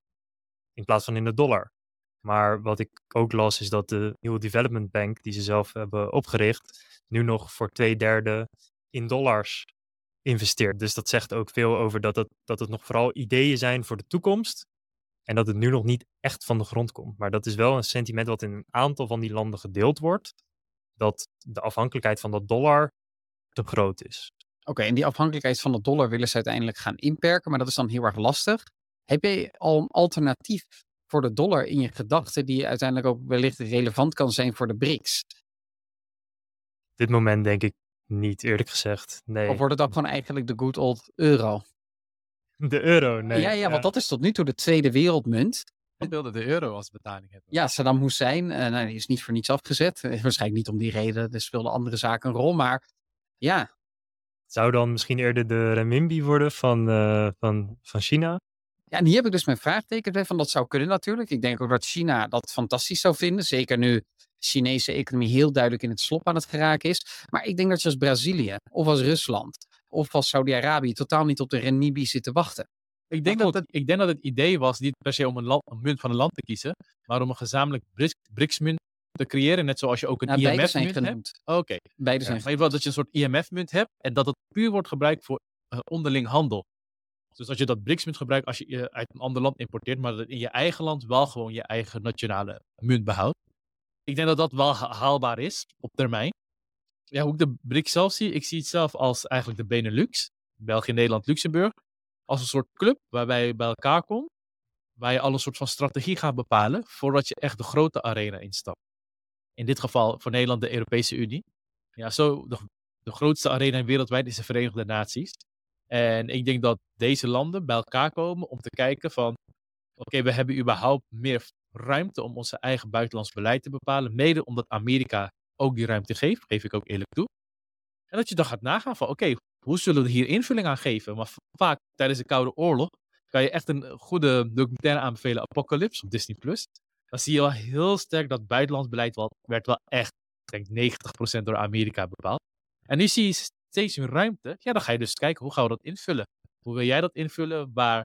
in plaats van in de dollar? Maar wat ik ook las is dat de nieuwe Development Bank, die ze zelf hebben opgericht, nu nog voor twee derde in dollars investeert. Dus dat zegt ook veel over dat het, dat het nog vooral ideeën zijn voor de toekomst. En dat het nu nog niet echt van de grond komt. Maar dat is wel een sentiment wat in een aantal van die landen gedeeld wordt. Dat de afhankelijkheid van de dollar te groot is. Oké, en die afhankelijkheid van de dollar willen ze uiteindelijk gaan inperken, maar dat is dan heel erg lastig. Heb je al een alternatief voor de dollar in je gedachten die uiteindelijk ook wellicht relevant kan zijn voor de BRICS? Op dit moment denk ik niet, eerlijk gezegd. Nee. Of wordt het dan gewoon eigenlijk de good old euro? De euro, nee. ja, ja, want dat is tot nu toe de tweede wereldmunt. Ik wilde de euro als betaling hebben. Ja, Saddam Hussein, eh, nou, die is niet voor niets afgezet. Waarschijnlijk niet om die reden, er speelden andere zaken een rol. Maar ja, Zou dan misschien eerder de renminbi worden van, eh, van, van China? Ja, en hier heb ik dus mijn vraagtekens bij van dat zou kunnen natuurlijk. Ik denk ook dat China dat fantastisch zou vinden. Zeker nu de Chinese economie heel duidelijk in het slop aan het geraken is. Maar ik denk dat je als Brazilië of als Rusland of als Saudi-Arabië totaal niet op de renminbi zit te wachten. Ik denk, dat het, ik denk dat het idee was niet per se om een, land, een munt van een land te kiezen, maar om een gezamenlijk BRICS- BRICS-munt te creëren. Net zoals je ook een Nou, IMF-munt hebt. genoemd. Oké, Beide Ja, zijn maar in ieder dat je een soort IMF-munt hebt en dat het puur wordt gebruikt voor eh, onderling handel. Dus dat je dat BRICS-munt gebruikt als je uit een ander land importeert, maar dat in je eigen land wel gewoon je eigen nationale munt behoudt. Ik denk dat dat wel ha- haalbaar is op termijn. Ja, hoe ik de BRICS zelf zie, ik zie het zelf als eigenlijk de Benelux, België, Nederland, Luxemburg, als een soort club waarbij je bij elkaar komt, waar je al een soort van strategie gaat bepalen voordat je echt de grote arena instapt. In dit geval voor Nederland de Europese Unie. Ja, zo, de, de grootste arena wereldwijd is de Verenigde Naties. En ik denk dat deze landen bij elkaar komen om te kijken van, oké, we hebben überhaupt meer ruimte om onze eigen buitenlands beleid te bepalen. Mede omdat Amerika ook die ruimte geeft, geef ik ook eerlijk toe. En dat je dan gaat nagaan van, oké, hoe zullen we hier invulling aan geven? Maar vaak tijdens de Koude Oorlog kan je echt een goede documentaire aanbevelen, Apocalypse op Disney+. Plus. Dan zie je wel heel sterk dat buitenlands beleid werd wel echt, ik denk 90% door Amerika bepaald. En nu zie je steeds meer ruimte. Ja, dan ga je dus kijken, hoe gaan we dat invullen? Hoe wil jij dat invullen? Waar,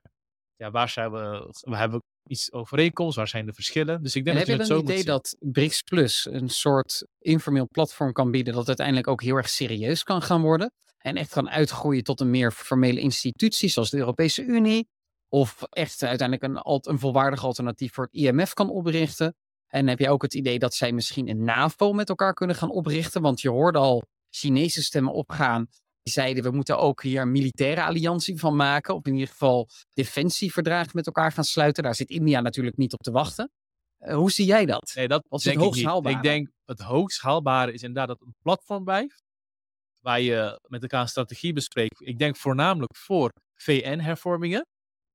ja, waar zijn we, we hebben iets overeenkomst? Waar zijn de verschillen? Dus ik denk en dat heb je het een idee dat BRICS Plus een soort informeel platform kan bieden dat uiteindelijk ook heel erg serieus kan gaan worden? En echt kan uitgroeien tot een meer formele institutie zoals de Europese Unie? Of echt uiteindelijk een, alt- een volwaardig alternatief voor het IMF kan oprichten? En heb je ook het idee dat zij misschien een NAVO met elkaar kunnen gaan oprichten? Want je hoorde al Chinese stemmen opgaan. Die zeiden we moeten ook hier een militaire alliantie van maken. Of in ieder geval defensieverdragen met elkaar gaan sluiten. Daar zit India natuurlijk niet op te wachten. Eh, hoe zie jij dat? Nee, dat Wat is het denk ik hoogst haalbare? Ik denk het hoogst haalbare is inderdaad dat het een platform blijft. Waar je met elkaar een strategie bespreekt. Ik denk voornamelijk voor VN-hervormingen.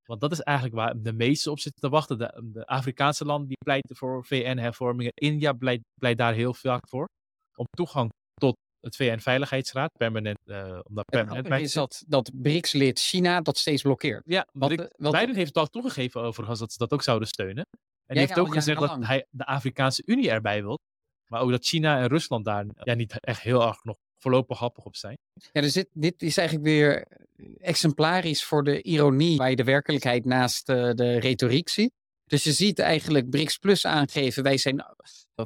Want dat is eigenlijk waar de meesten op zitten te wachten. De, de Afrikaanse landen die pleiten voor VN-hervormingen. India pleit, pleit daar heel vaak voor. Om toegang tot het VN-veiligheidsraad. Permanent, om daar Het permanent is dat, dat BRICS-lid China dat steeds blokkeert. Ja, Wat, eh, wat, Biden heeft het al toegegeven overigens dat ze dat ook zouden steunen. En die heeft ook gezegd dat hij de Afrikaanse Unie erbij wil. Maar ook dat China en Rusland daar ja, niet echt heel erg nog voorlopig happig op zijn. Ja, dus dit, dit is eigenlijk weer exemplarisch voor de ironie waar je de werkelijkheid naast eh, de retoriek ziet. Dus je ziet eigenlijk BRICS Plus aangeven, wij zijn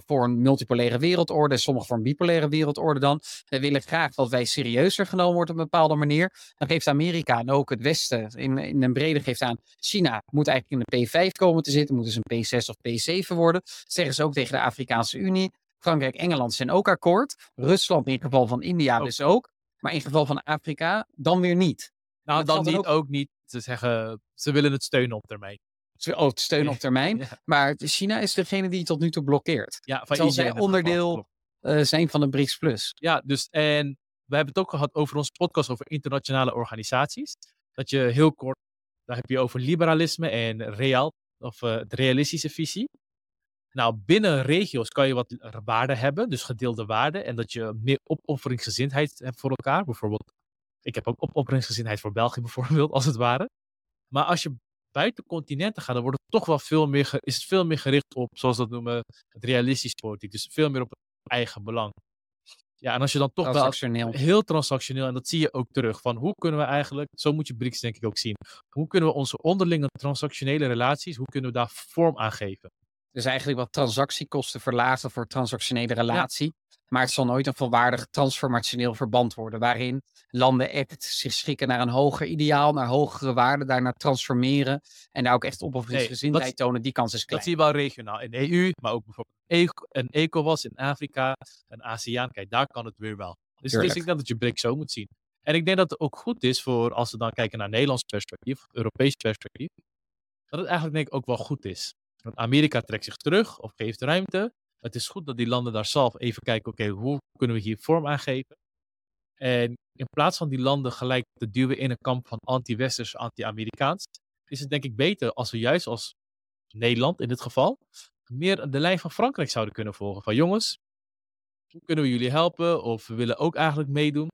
voor een multipolaire wereldorde, sommigen voor een bipolaire wereldorde dan. Wij willen graag dat wij serieuzer genomen worden op een bepaalde manier. Dan geeft Amerika en ook het Westen in, in een brede geeft aan, China moet eigenlijk in de P5 komen te zitten, moet dus een P6 of P7 worden. zeggen ze ook tegen de Afrikaanse Unie. Frankrijk, Engeland zijn ook akkoord. Rusland in geval van India Ook. dus ook. Maar in geval van Afrika dan weer niet. Nou, Dat dan niet ook niet te zeggen, ze willen het steunen op termijn. Oh, het steunen op termijn. Ja, Maar China is degene die tot nu toe blokkeert. ja van Terwijl zij onderdeel- eh, zijn van de BRICS Plus. Ja, dus en we hebben het ook gehad over onze podcast over internationale organisaties. Dat je heel kort, daar heb je over liberalisme en real, of eh, de realistische visie. Nou, binnen regio's kan je wat waarden hebben, dus gedeelde waarden. En dat je meer opofferingsgezindheid hebt voor elkaar. Bijvoorbeeld, ik heb ook opofferingsgezindheid voor België bijvoorbeeld, als het ware. Maar als je buiten continenten gaat, dan wordt het toch wel veel meer, is het veel meer gericht op, zoals we dat noemen, het realistisch politiek. Dus veel meer op het eigen belang. Ja, en als je dan toch wel heel transactioneel, en dat zie je ook terug, van hoe kunnen we eigenlijk, zo moet je BRICS denk ik ook zien, hoe kunnen we onze onderlinge transactionele relaties, hoe kunnen we daar vorm aan geven? Dus eigenlijk wat transactiekosten verlagen voor transactionele relatie. Maar het zal nooit een volwaardig transformationeel verband worden. Waarin landen echt zich schikken naar een hoger ideaal, naar hogere waarden, daarnaar transformeren. En daar ook echt opofferingsgezindheid dat- tonen. Die kans is klein. Dat zie je wel regionaal in de EU, maar ook bijvoorbeeld E- een ECOWAS in Afrika, een ASEAN, kijk, daar kan het weer wel. Dus, dus ik denk dat je BRICS zo moet zien. En ik denk dat het ook goed is voor, als we dan kijken naar Nederlands perspectief, Europees perspectief, dat het eigenlijk denk ik ook wel goed is. Want Amerika trekt zich terug of geeft ruimte. Het is goed dat die landen daar zelf even kijken, oké, hoe kunnen we hier vorm aan geven? En in plaats van die landen gelijk te duwen in een kamp van anti-westers, anti-Amerikaans, is het denk ik beter als we juist als Nederland in dit geval, meer de lijn van Frankrijk zouden kunnen volgen. Van jongens, hoe kunnen we jullie helpen? Of we willen ook eigenlijk meedoen.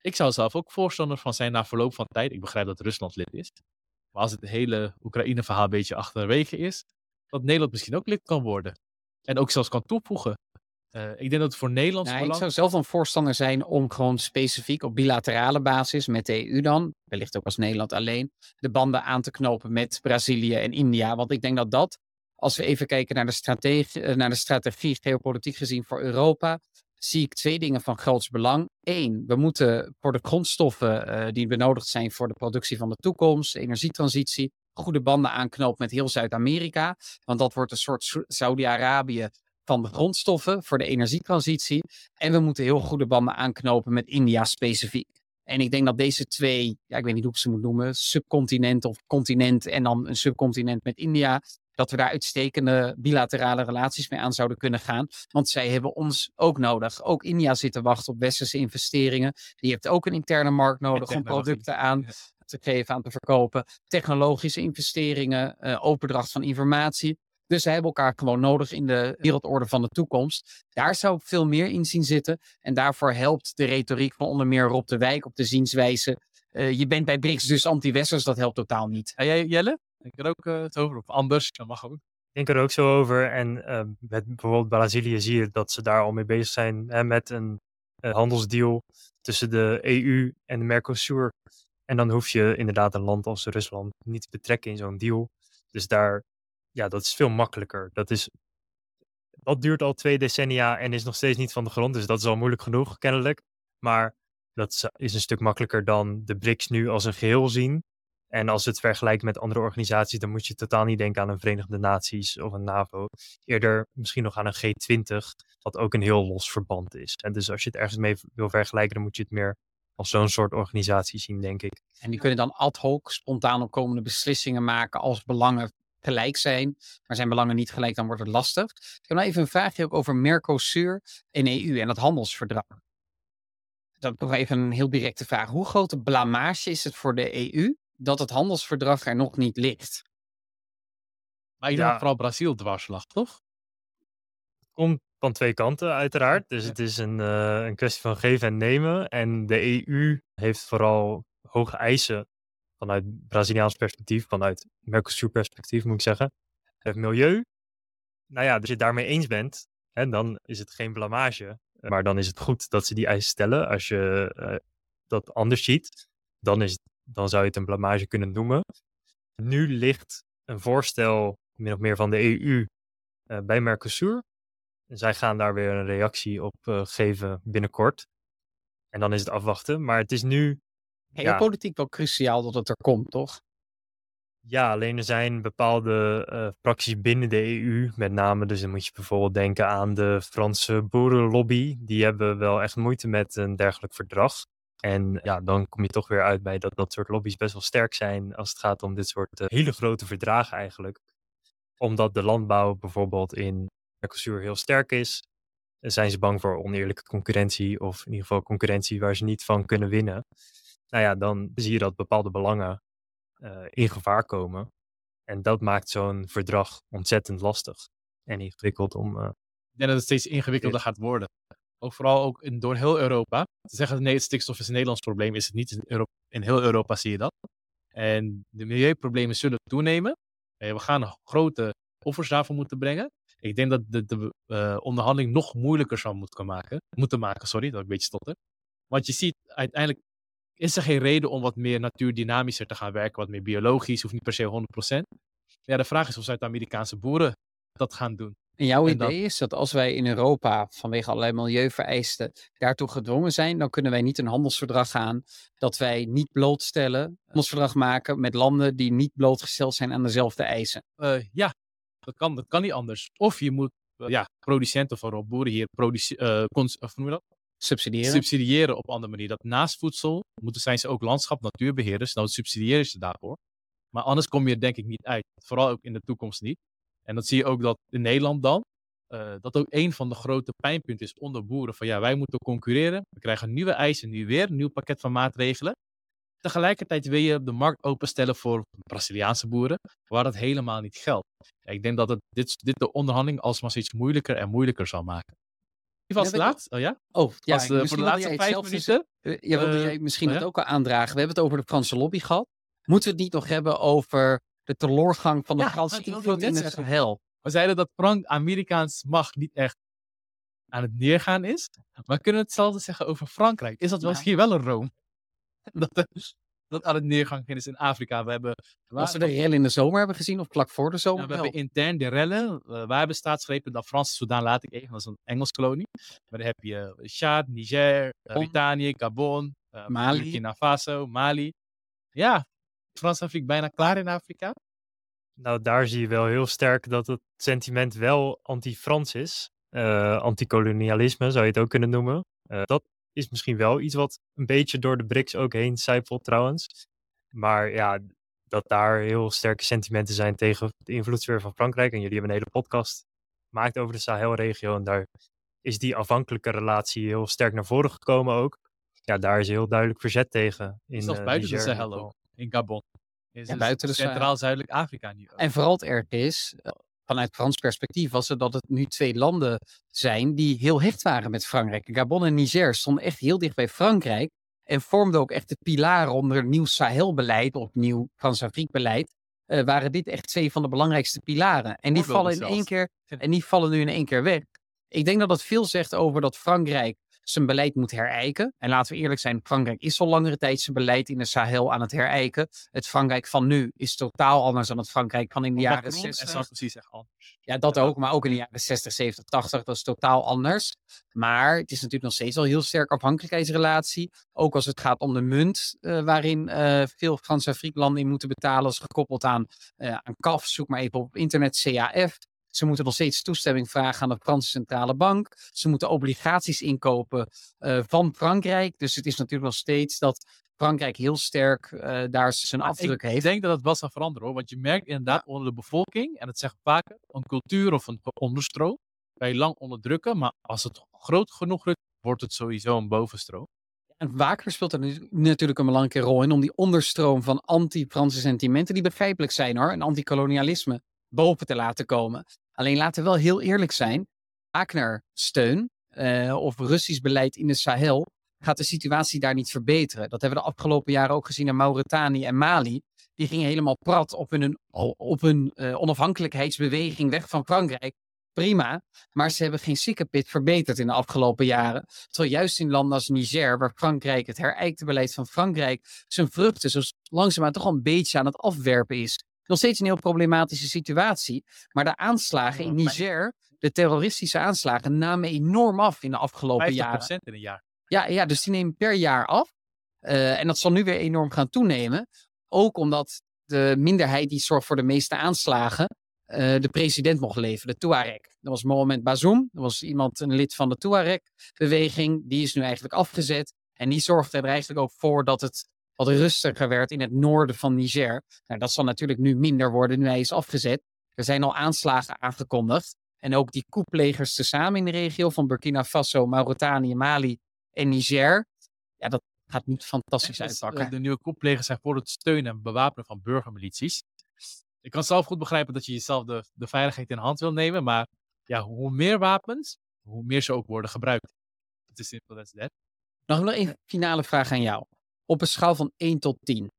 Ik zou zelf ook voorstander van zijn na verloop van tijd. Ik begrijp dat Rusland lid is. Maar als het hele Oekraïne-verhaal een beetje achterwege is, dat Nederland misschien ook lid kan worden. En ook zelfs kan toevoegen. Eh, ik denk dat het voor Nederlands Nou, ik zou zelf dan voorstander zijn om gewoon specifiek op bilaterale basis met de EU dan, wellicht ook als Nederland alleen, de banden aan te knopen met Brazilië en India. Want ik denk dat dat, als we even kijken naar de, strategie, eh, naar de strategie geopolitiek gezien voor Europa, zie ik twee dingen van groots belang. Eén, we moeten voor de grondstoffen eh, die benodigd zijn voor de productie van de toekomst, de energietransitie, goede banden aanknopen met heel Zuid-Amerika. Want dat wordt een soort Sa- Saudi-Arabië van de grondstoffen voor de energietransitie. En we moeten heel goede banden aanknopen met India specifiek. En ik denk dat deze twee, ja, ik weet niet hoe ik ze moet noemen, subcontinent of continent en dan een subcontinent met India, dat we daar uitstekende bilaterale relaties mee aan zouden kunnen gaan. Want zij hebben ons ook nodig. Ook India zit te wachten op westerse investeringen. Die heeft ook een interne markt nodig om producten aan te geven, aan te verkopen. Technologische investeringen, uh, overdracht van informatie. Dus zij hebben elkaar gewoon nodig in de wereldorde van de toekomst. Daar zou ik veel meer in zien zitten. En daarvoor helpt de retoriek van onder meer Rob de Wijk op de zienswijze. Uh, je bent bij BRICS dus anti-westers, dat helpt totaal niet. En jij, Jelle? Denk er ook uh, het over? Of anders? Dat mag ook. Ik denk er ook zo over. En uh, met bijvoorbeeld Brazilië zie je dat ze daar al mee bezig zijn hè, met een handelsdeal tussen de EU en de Mercosur. En dan hoef je inderdaad een land als Rusland niet te betrekken in zo'n deal. Dus daar, ja, dat is veel makkelijker. Dat is, dat duurt al twee decennia en is nog steeds niet van de grond. Dus dat is al moeilijk genoeg, kennelijk. Maar dat is een stuk makkelijker dan de BRICS nu als een geheel zien. En als het vergelijkt met andere organisaties, dan moet je totaal niet denken aan een Verenigde Naties of een NAVO. Eerder misschien nog aan een G20, wat ook een heel los verband is. En dus als je het ergens mee wil vergelijken, dan moet je het meer als zo'n soort organisatie zien, denk ik. En die kunnen dan ad hoc spontaan opkomende beslissingen maken als belangen gelijk zijn. Maar zijn belangen niet gelijk, dan wordt het lastig. Ik heb nog even een vraagje ook over Mercosur en EU en het handelsverdrag. Dat is nog even een heel directe vraag. Hoe grote blamage is het voor de EU dat het handelsverdrag er nog niet ligt? Maar je ja. vooral Brazil dwarslag, toch? Komt van twee kanten, uiteraard. Dus het is een, uh, een kwestie van geven en nemen. En de EU heeft vooral hoge eisen vanuit Braziliaans perspectief, vanuit Mercosur perspectief moet ik zeggen. Het milieu, nou ja, als je het daarmee eens bent, hè, dan is het geen blamage. Maar dan is het goed dat ze die eisen stellen. Als je uh, dat anders ziet, dan, is dan zou je het een blamage kunnen noemen. Nu ligt een voorstel, min of meer van de EU, uh, bij Mercosur. En zij gaan daar weer een reactie op uh, geven binnenkort. En dan is het afwachten. Maar het is nu. Ja, politiek wel cruciaal dat het er komt, toch? Ja, alleen er zijn bepaalde uh, fracties binnen de EU, met name, dus dan moet je bijvoorbeeld denken aan de Franse boerenlobby. Die hebben wel echt moeite met een dergelijk verdrag. En ja, dan kom je toch weer uit bij dat dat soort lobby's best wel sterk zijn als het gaat om dit soort uh, hele grote verdragen eigenlijk. Omdat de landbouw bijvoorbeeld in Mercosur heel sterk is, zijn ze bang voor oneerlijke concurrentie of in ieder geval concurrentie waar ze niet van kunnen winnen. Nou ja, dan zie je dat bepaalde belangen uh, in gevaar komen. En dat maakt zo'n verdrag ontzettend lastig en ingewikkeld om. Uh, ik denk dat het steeds ingewikkelder gaat worden. Ook vooral ook in, door heel Europa. Te zeggen dat stikstof is een Nederlands probleem, is het niet. In, Europa, in heel Europa zie je dat. En de milieuproblemen zullen toenemen. We gaan grote offers daarvoor moeten brengen. Ik denk dat de, de uh, onderhandeling nog moeilijker zou moeten maken. Moeten maken, sorry, dat ik een beetje stotter. Want je ziet, uiteindelijk is er geen reden om wat meer natuurdynamischer te gaan werken, wat meer biologisch, hoeft niet per se 100%. Ja, de vraag is of Zuid-Amerikaanse boeren dat gaan doen. En jouw idee is dat als wij in Europa vanwege allerlei milieuvereisten daartoe gedwongen zijn, dan kunnen wij niet een handelsverdrag gaan dat wij niet blootstellen, een handelsverdrag maken met landen die niet blootgesteld zijn aan dezelfde eisen. Uh, ja, dat kan, dat kan niet anders. Of je moet uh, ja, producenten, vooral boeren hier, produce, uh, cons, of noem je dat? Subsidiëren. subsidiëren op andere manier. Dat naast voedsel moeten zijn ze ook landschap, natuurbeheerders. Nou, subsidiëren ze daarvoor. Maar anders kom je er denk ik niet uit. Vooral ook in de toekomst niet. En dat zie je ook dat in Nederland dan. Uh, dat ook een van de grote pijnpunten is onder boeren. Van ja, wij moeten concurreren. We krijgen nieuwe eisen, nu weer een nieuw pakket van maatregelen. Tegelijkertijd wil je de markt openstellen voor Braziliaanse boeren, waar dat helemaal niet geldt. Ik denk dat het dit, dit de onderhandeling alsmaar steeds moeilijker en moeilijker zal maken. Wie was ja, laatst? Oh ja? Oh, ja, was de, voor de laatste vijf minuten. Uh, ja, wilde jij misschien uh, het ook al aandragen. We hebben het over de Franse lobby gehad. Moeten we het niet nog hebben over de teloorgang van de ja, Franse invloed in het Sahel? We zeiden dat Frank-Amerikaans macht niet echt aan het neergaan is. Maar kunnen we hetzelfde zeggen over Frankrijk? Is dat misschien wel een Rome? dat, dat aan het neergang is in Afrika. We hebben, Als we de rellen in de zomer hebben gezien of vlak voor de zomer? Ja, we hebben intern de rellen. Uh, wij hebben staatsgrepen dat Franse Soedan laat ik even, dat is een Engels kolonie. Maar dan heb je Chad, Niger, uh, Brittannië, Gabon, uh, Mali. Burkina Faso, Mali. Ja, vliegt bijna klaar in Afrika. Nou, daar zie je wel heel sterk dat het sentiment wel anti-Frans is. Uh, anticolonialisme zou je het ook kunnen noemen. Uh, dat is misschien wel iets wat een beetje door de BRICS ook heen zijpelt trouwens. Maar ja, dat daar heel sterke sentimenten zijn tegen de invloedssfeer van Frankrijk. En jullie hebben een hele podcast gemaakt over de Sahelregio. En daar is die afhankelijke relatie heel sterk naar voren gekomen ook. Ja, daar is heel duidelijk verzet tegen. In, Zelfs uh, buiten de Sahel ook. In Gabon. Is Ja, buiten de Sahel. Centraal-Zuidelijk Afrika nu. ook. En vooral het erg is, eh, vanuit Frans perspectief, was het dat het nu twee landen zijn die heel hecht waren met Frankrijk. Gabon en Niger stonden echt heel dicht bij Frankrijk en vormden ook echt de pilaren onder nieuw Sahelbeleid of nieuw Frans-Afrique-beleid. eh, waren dit echt twee van de belangrijkste pilaren. En die vallen in zelfs. één keer en die vallen nu in één keer weg. Ik denk dat dat veel zegt over dat Frankrijk zijn beleid moet herijken. En laten we eerlijk zijn, Frankrijk is al langere tijd zijn beleid in de Sahel aan het herijken. Het Frankrijk van nu is totaal anders dan het Frankrijk van in de jaren Macron en 60. Sarkozy zeggen anders. Ja, dat ook, maar ook in de jaren 60, 70, 80, dat is totaal anders. Maar het is natuurlijk nog steeds een heel sterk afhankelijkheidsrelatie. Ook als het gaat om de munt, eh, waarin eh, veel Frans-Afrika landen in moeten betalen, is gekoppeld aan, eh aan CAF. Zoek maar even op internet, CAF. Ze moeten nog steeds toestemming vragen aan de Franse Centrale Bank. Ze moeten obligaties inkopen eh, van Frankrijk. Dus het is natuurlijk nog steeds dat Frankrijk heel sterk eh, daar zijn Maar afdruk ik heeft. denk dat het wel zal veranderen hoor. Want je merkt inderdaad onder de bevolking, en dat zeggen vaker, een cultuur of een onderstroom. Kan je lang onderdrukken, maar als het groot genoeg wordt, wordt het sowieso een bovenstroom. En Waker speelt er natuurlijk een belangrijke rol in om die onderstroom van anti-Franse sentimenten, die begrijpelijk zijn hoor, en anti-kolonialisme, boven te laten komen. Alleen laten we wel heel eerlijk zijn, Wagner-steun eh, of Russisch beleid in de Sahel gaat de situatie daar niet verbeteren. Dat hebben we de afgelopen jaren ook gezien in Mauritanië en Mali. Die gingen helemaal prat op hun, op hun eh, onafhankelijkheidsbeweging weg van Frankrijk. Prima, maar ze hebben geen sikkepit verbeterd in de afgelopen jaren. Terwijl juist in landen als Niger, waar Frankrijk, het herijkte beleid van Frankrijk, zijn vruchten zo langzaamaan toch al een beetje aan het afwerpen is. Nog steeds een heel problematische situatie. Maar de aanslagen in Niger, de terroristische aanslagen, namen enorm af in de afgelopen 50% jaren. in een jaar. Ja, ja, dus die nemen per jaar af. Eh, en dat zal nu weer enorm gaan toenemen. Ook omdat de minderheid die zorgt voor de meeste aanslagen, eh, de president mocht leveren, de Tuareg. Dat was Mohamed Bazoum. Dat was iemand, een lid van de Tuareg-beweging. Die is nu eigenlijk afgezet. En die zorgde er eigenlijk ook voor dat het wat rustiger werd in het noorden van Niger. Nou, dat zal natuurlijk nu minder worden nu hij is afgezet. Er zijn al aanslagen aangekondigd. En ook die koeplegers tezamen in de regio van Burkina Faso, Mauritanië, Mali en Niger. Ja, dat gaat niet fantastisch Dus, uitpakken. eh, de nieuwe koeplegers zijn voor het steunen en bewapenen van burgermilities. Ik kan zelf goed begrijpen dat je jezelf de, de veiligheid in hand wil nemen, maar ja, hoe meer wapens, hoe meer ze ook worden gebruikt. Het is simpel that. Nog nog een finale vraag aan jou. Op een schaal van 1 tot 10.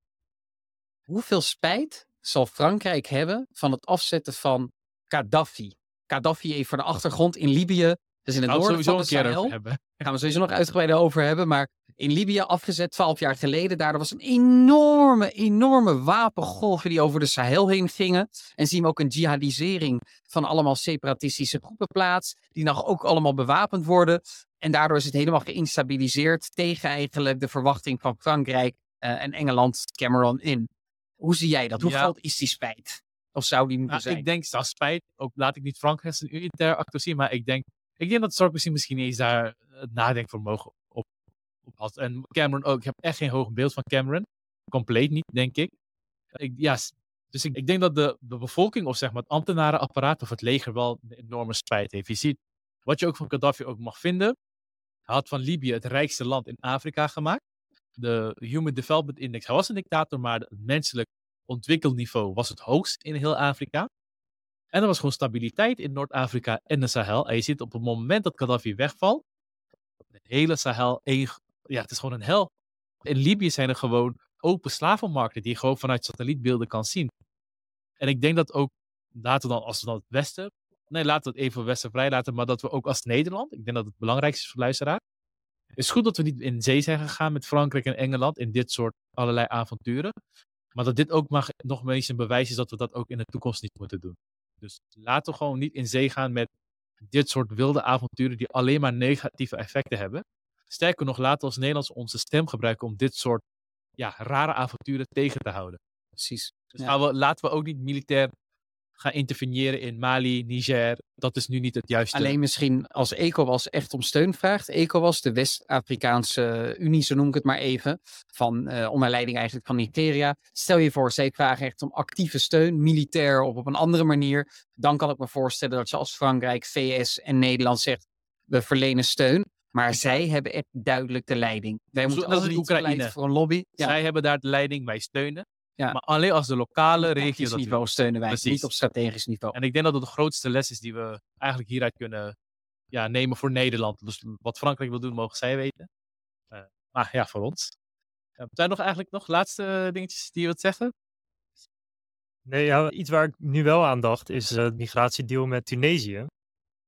Hoeveel spijt zal Frankrijk hebben van het afzetten van Gaddafi? Gaddafi even voor de achtergrond in Libië. Dus in het noorden van Sahel. Daar gaan we sowieso nog uitgebreider over hebben. Maar in Libië afgezet 12 jaar geleden. Daardoor was een enorme, enorme wapengolven die over de Sahel heen gingen. En zien we ook een jihadisering van allemaal separatistische groepen plaats. Die nog ook allemaal bewapend worden. En daardoor is het helemaal geïnstabiliseerd tegen eigenlijk de verwachting van Frankrijk eh, en Engeland Cameron in. Hoe zie jij dat? Hoe Ja. groot is die spijt? Of zou die moeten Nou, zijn? ik denk, dat spijt, ook laat ik niet Frankrijk zijn unitair actor zien, maar ik denk, ik denk dat Sarkozy misschien eens daar het nadenkvermogen had. En Cameron ook. Ik heb echt geen hoog beeld van Cameron. Compleet niet, denk ik. ik ja, dus ik, ik denk dat de, de bevolking, of zeg maar het ambtenarenapparaat of het leger wel een enorme spijt heeft. Je ziet, wat je ook van Gaddafi ook mag vinden, hij had van Libië het rijkste land in Afrika gemaakt. De Human Development Index, hij was een dictator, maar het menselijk ontwikkelniveau was het hoogst in heel Afrika. En er was gewoon stabiliteit in Noord-Afrika en de Sahel. En je ziet op het moment dat Gaddafi wegvalt, de hele Sahel, één, ja, het is gewoon een hel. In Libië zijn er gewoon open slavenmarkten die je gewoon vanuit satellietbeelden kan zien. En ik denk dat ook, laten we dan, als we dan het Westen, nee, laten we het even Westen vrij laten, maar dat we ook als Nederland, ik denk dat het belangrijkste is voor luisteraar, is goed dat we niet in zee zijn gegaan met Frankrijk en Engeland in dit soort allerlei avonturen. Maar dat dit ook maar nog eens een bewijs is dat we dat ook in de toekomst niet moeten doen. Dus laten we gewoon niet in zee gaan met dit soort wilde avonturen die alleen maar negatieve effecten hebben. Sterker nog, laten we als Nederlands onze stem gebruiken om dit soort ja, rare avonturen tegen te houden. Precies. Dus Ja. gaan we, laten we ook niet militair gaan interveneren in Mali, Niger. Dat is nu niet het juiste. Alleen misschien als ECOWAS echt om steun vraagt. ECOWAS, de West-Afrikaanse Unie, zo noem ik het maar even. Van, uh, onder leiding eigenlijk van Nigeria. Stel je voor, zij vragen echt om actieve steun, militair of op een andere manier. Dan kan ik me voorstellen dat je als Frankrijk, VS en Nederland zegt, we verlenen steun. Maar zij hebben echt duidelijk de leiding. Wij moeten dat is altijd Oekraïne. voor een lobby. Ja. Zij hebben daar de leiding, wij steunen. Ja. Maar alleen als de lokale op regio tactisch dat niveau steunen wij, Precies. niet op strategisch niveau. En ik denk dat dat de grootste les is die we eigenlijk hieruit kunnen ja, nemen voor Nederland. Dus wat Frankrijk wil doen, mogen zij weten. Eh, maar ja, voor ons. Eh, zijn er nog eigenlijk nog laatste dingetjes die je wilt zeggen? Nee, ja, iets waar ik nu wel aan dacht is eh, het migratiedeal met Tunesië.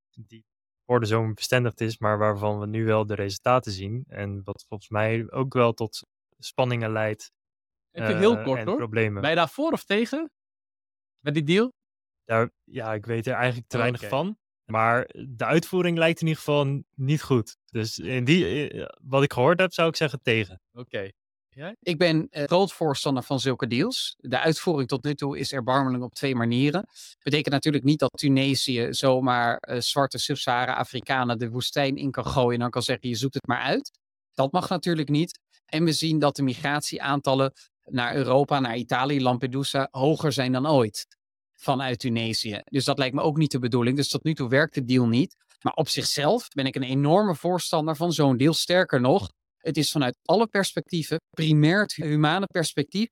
Die voor de zomer bestendigd is, maar waarvan we nu wel de resultaten zien. En wat volgens mij ook wel tot spanningen leidt. Even eh, heel kort en hoor. problemen. Ben je daar voor of tegen? Met die deal? Daar, ja, ik weet er eigenlijk te Oh, weinig van. Maar de uitvoering lijkt in ieder geval niet goed. Dus in die, eh, wat ik gehoord heb, zou ik zeggen tegen. Oké. Ik ben eh, groot voorstander van zulke deals. De uitvoering tot nu toe is erbarmelijk op twee manieren. Betekent natuurlijk niet dat Tunesië zomaar eh, zwarte Sub-Sahara-Afrikanen de woestijn in kan gooien en dan kan zeggen je zoekt het maar uit. Dat mag natuurlijk niet. En we zien dat de migratieaantallen naar Europa, naar Italië, Lampedusa hoger zijn dan ooit vanuit Tunesië. Dus dat lijkt me ook niet de bedoeling. Dus tot nu toe werkt de deal niet. Maar op zichzelf ben ik een enorme voorstander van zo'n deal. Sterker nog, het is vanuit alle perspectieven, primair het humane perspectief,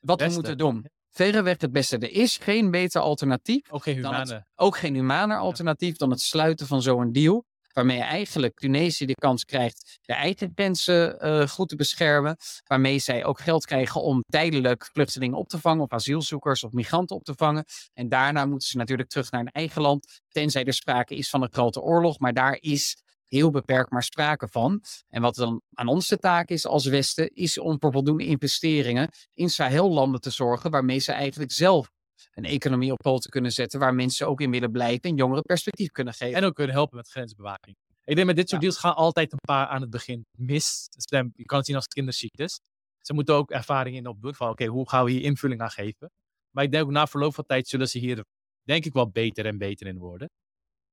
wat we moeten doen. Verreweg het beste. Er is geen beter alternatief, Ook geen Dan het- humane. ook geen humaner alternatief dan het sluiten van zo'n deal. Waarmee je eigenlijk Tunesië de kans krijgt de eigen grenzen eh, goed te beschermen. Waarmee zij ook geld krijgen om tijdelijk vluchtelingen op te vangen. Of asielzoekers of migranten op te vangen. En daarna moeten ze natuurlijk terug naar hun eigen land. Tenzij er sprake is van een grote oorlog. Maar daar is heel beperkt maar sprake van. En wat dan aan ons de taak is als Westen. Is om voor voldoende investeringen in Sahellanden te zorgen. Waarmee ze eigenlijk zelf een economie op poten kunnen zetten. Waar mensen ook in willen blijven. En jongeren perspectief kunnen geven. En ook kunnen helpen met grensbewaking. Ik denk met dit soort Ja. deals gaan altijd een paar aan het begin mis. Je kan het zien als kinderziektes. Ze moeten ook ervaring in opdoen van oké, hoe gaan we hier invulling aan geven. Maar ik denk ook na verloop van tijd zullen ze hier denk ik wel beter en beter in worden.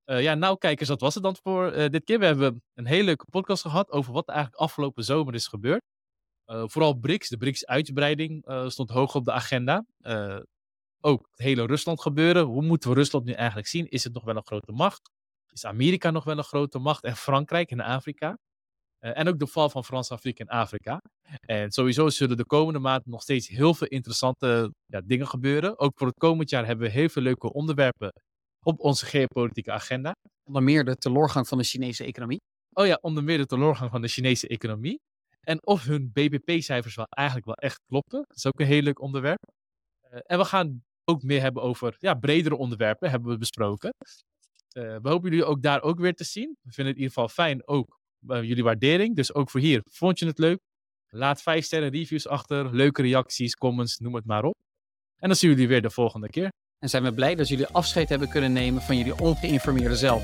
Eh, ja, nou kijkers, dat was het dan voor eh, dit keer. We hebben een hele leuke podcast gehad over wat eigenlijk afgelopen zomer is gebeurd. Eh, vooral BRICS, de BRICS-uitbreiding stond hoog op de agenda. Ook het hele Rusland gebeuren. Hoe moeten we Rusland nu eigenlijk zien? Is het nog wel een grote macht? Is Amerika nog wel een grote macht? En Frankrijk in Afrika? En ook de val van Frans-Afrika in Afrika. En sowieso zullen de komende maanden nog steeds heel veel interessante ja, dingen gebeuren. Ook voor het komend jaar hebben we heel veel leuke onderwerpen op onze geopolitieke agenda. Onder meer de teloorgang van de Chinese economie. Oh ja, onder meer de teloorgang van de Chinese economie. En of hun BBP-cijfers wel eigenlijk wel echt kloppen. Dat is ook een heel leuk onderwerp. Eh, en we gaan ook meer hebben over ja, bredere onderwerpen, hebben we besproken. Eh, we hopen jullie ook daar ook weer te zien. We vinden het in ieder geval fijn, ook eh, jullie waardering. Dus ook voor hier, vond je het leuk? Laat vijf sterren reviews achter, leuke reacties, comments, noem het maar op. En dan zien we jullie weer de volgende keer. En zijn we blij dat jullie afscheid hebben kunnen nemen van jullie ongeïnformeerde zelf.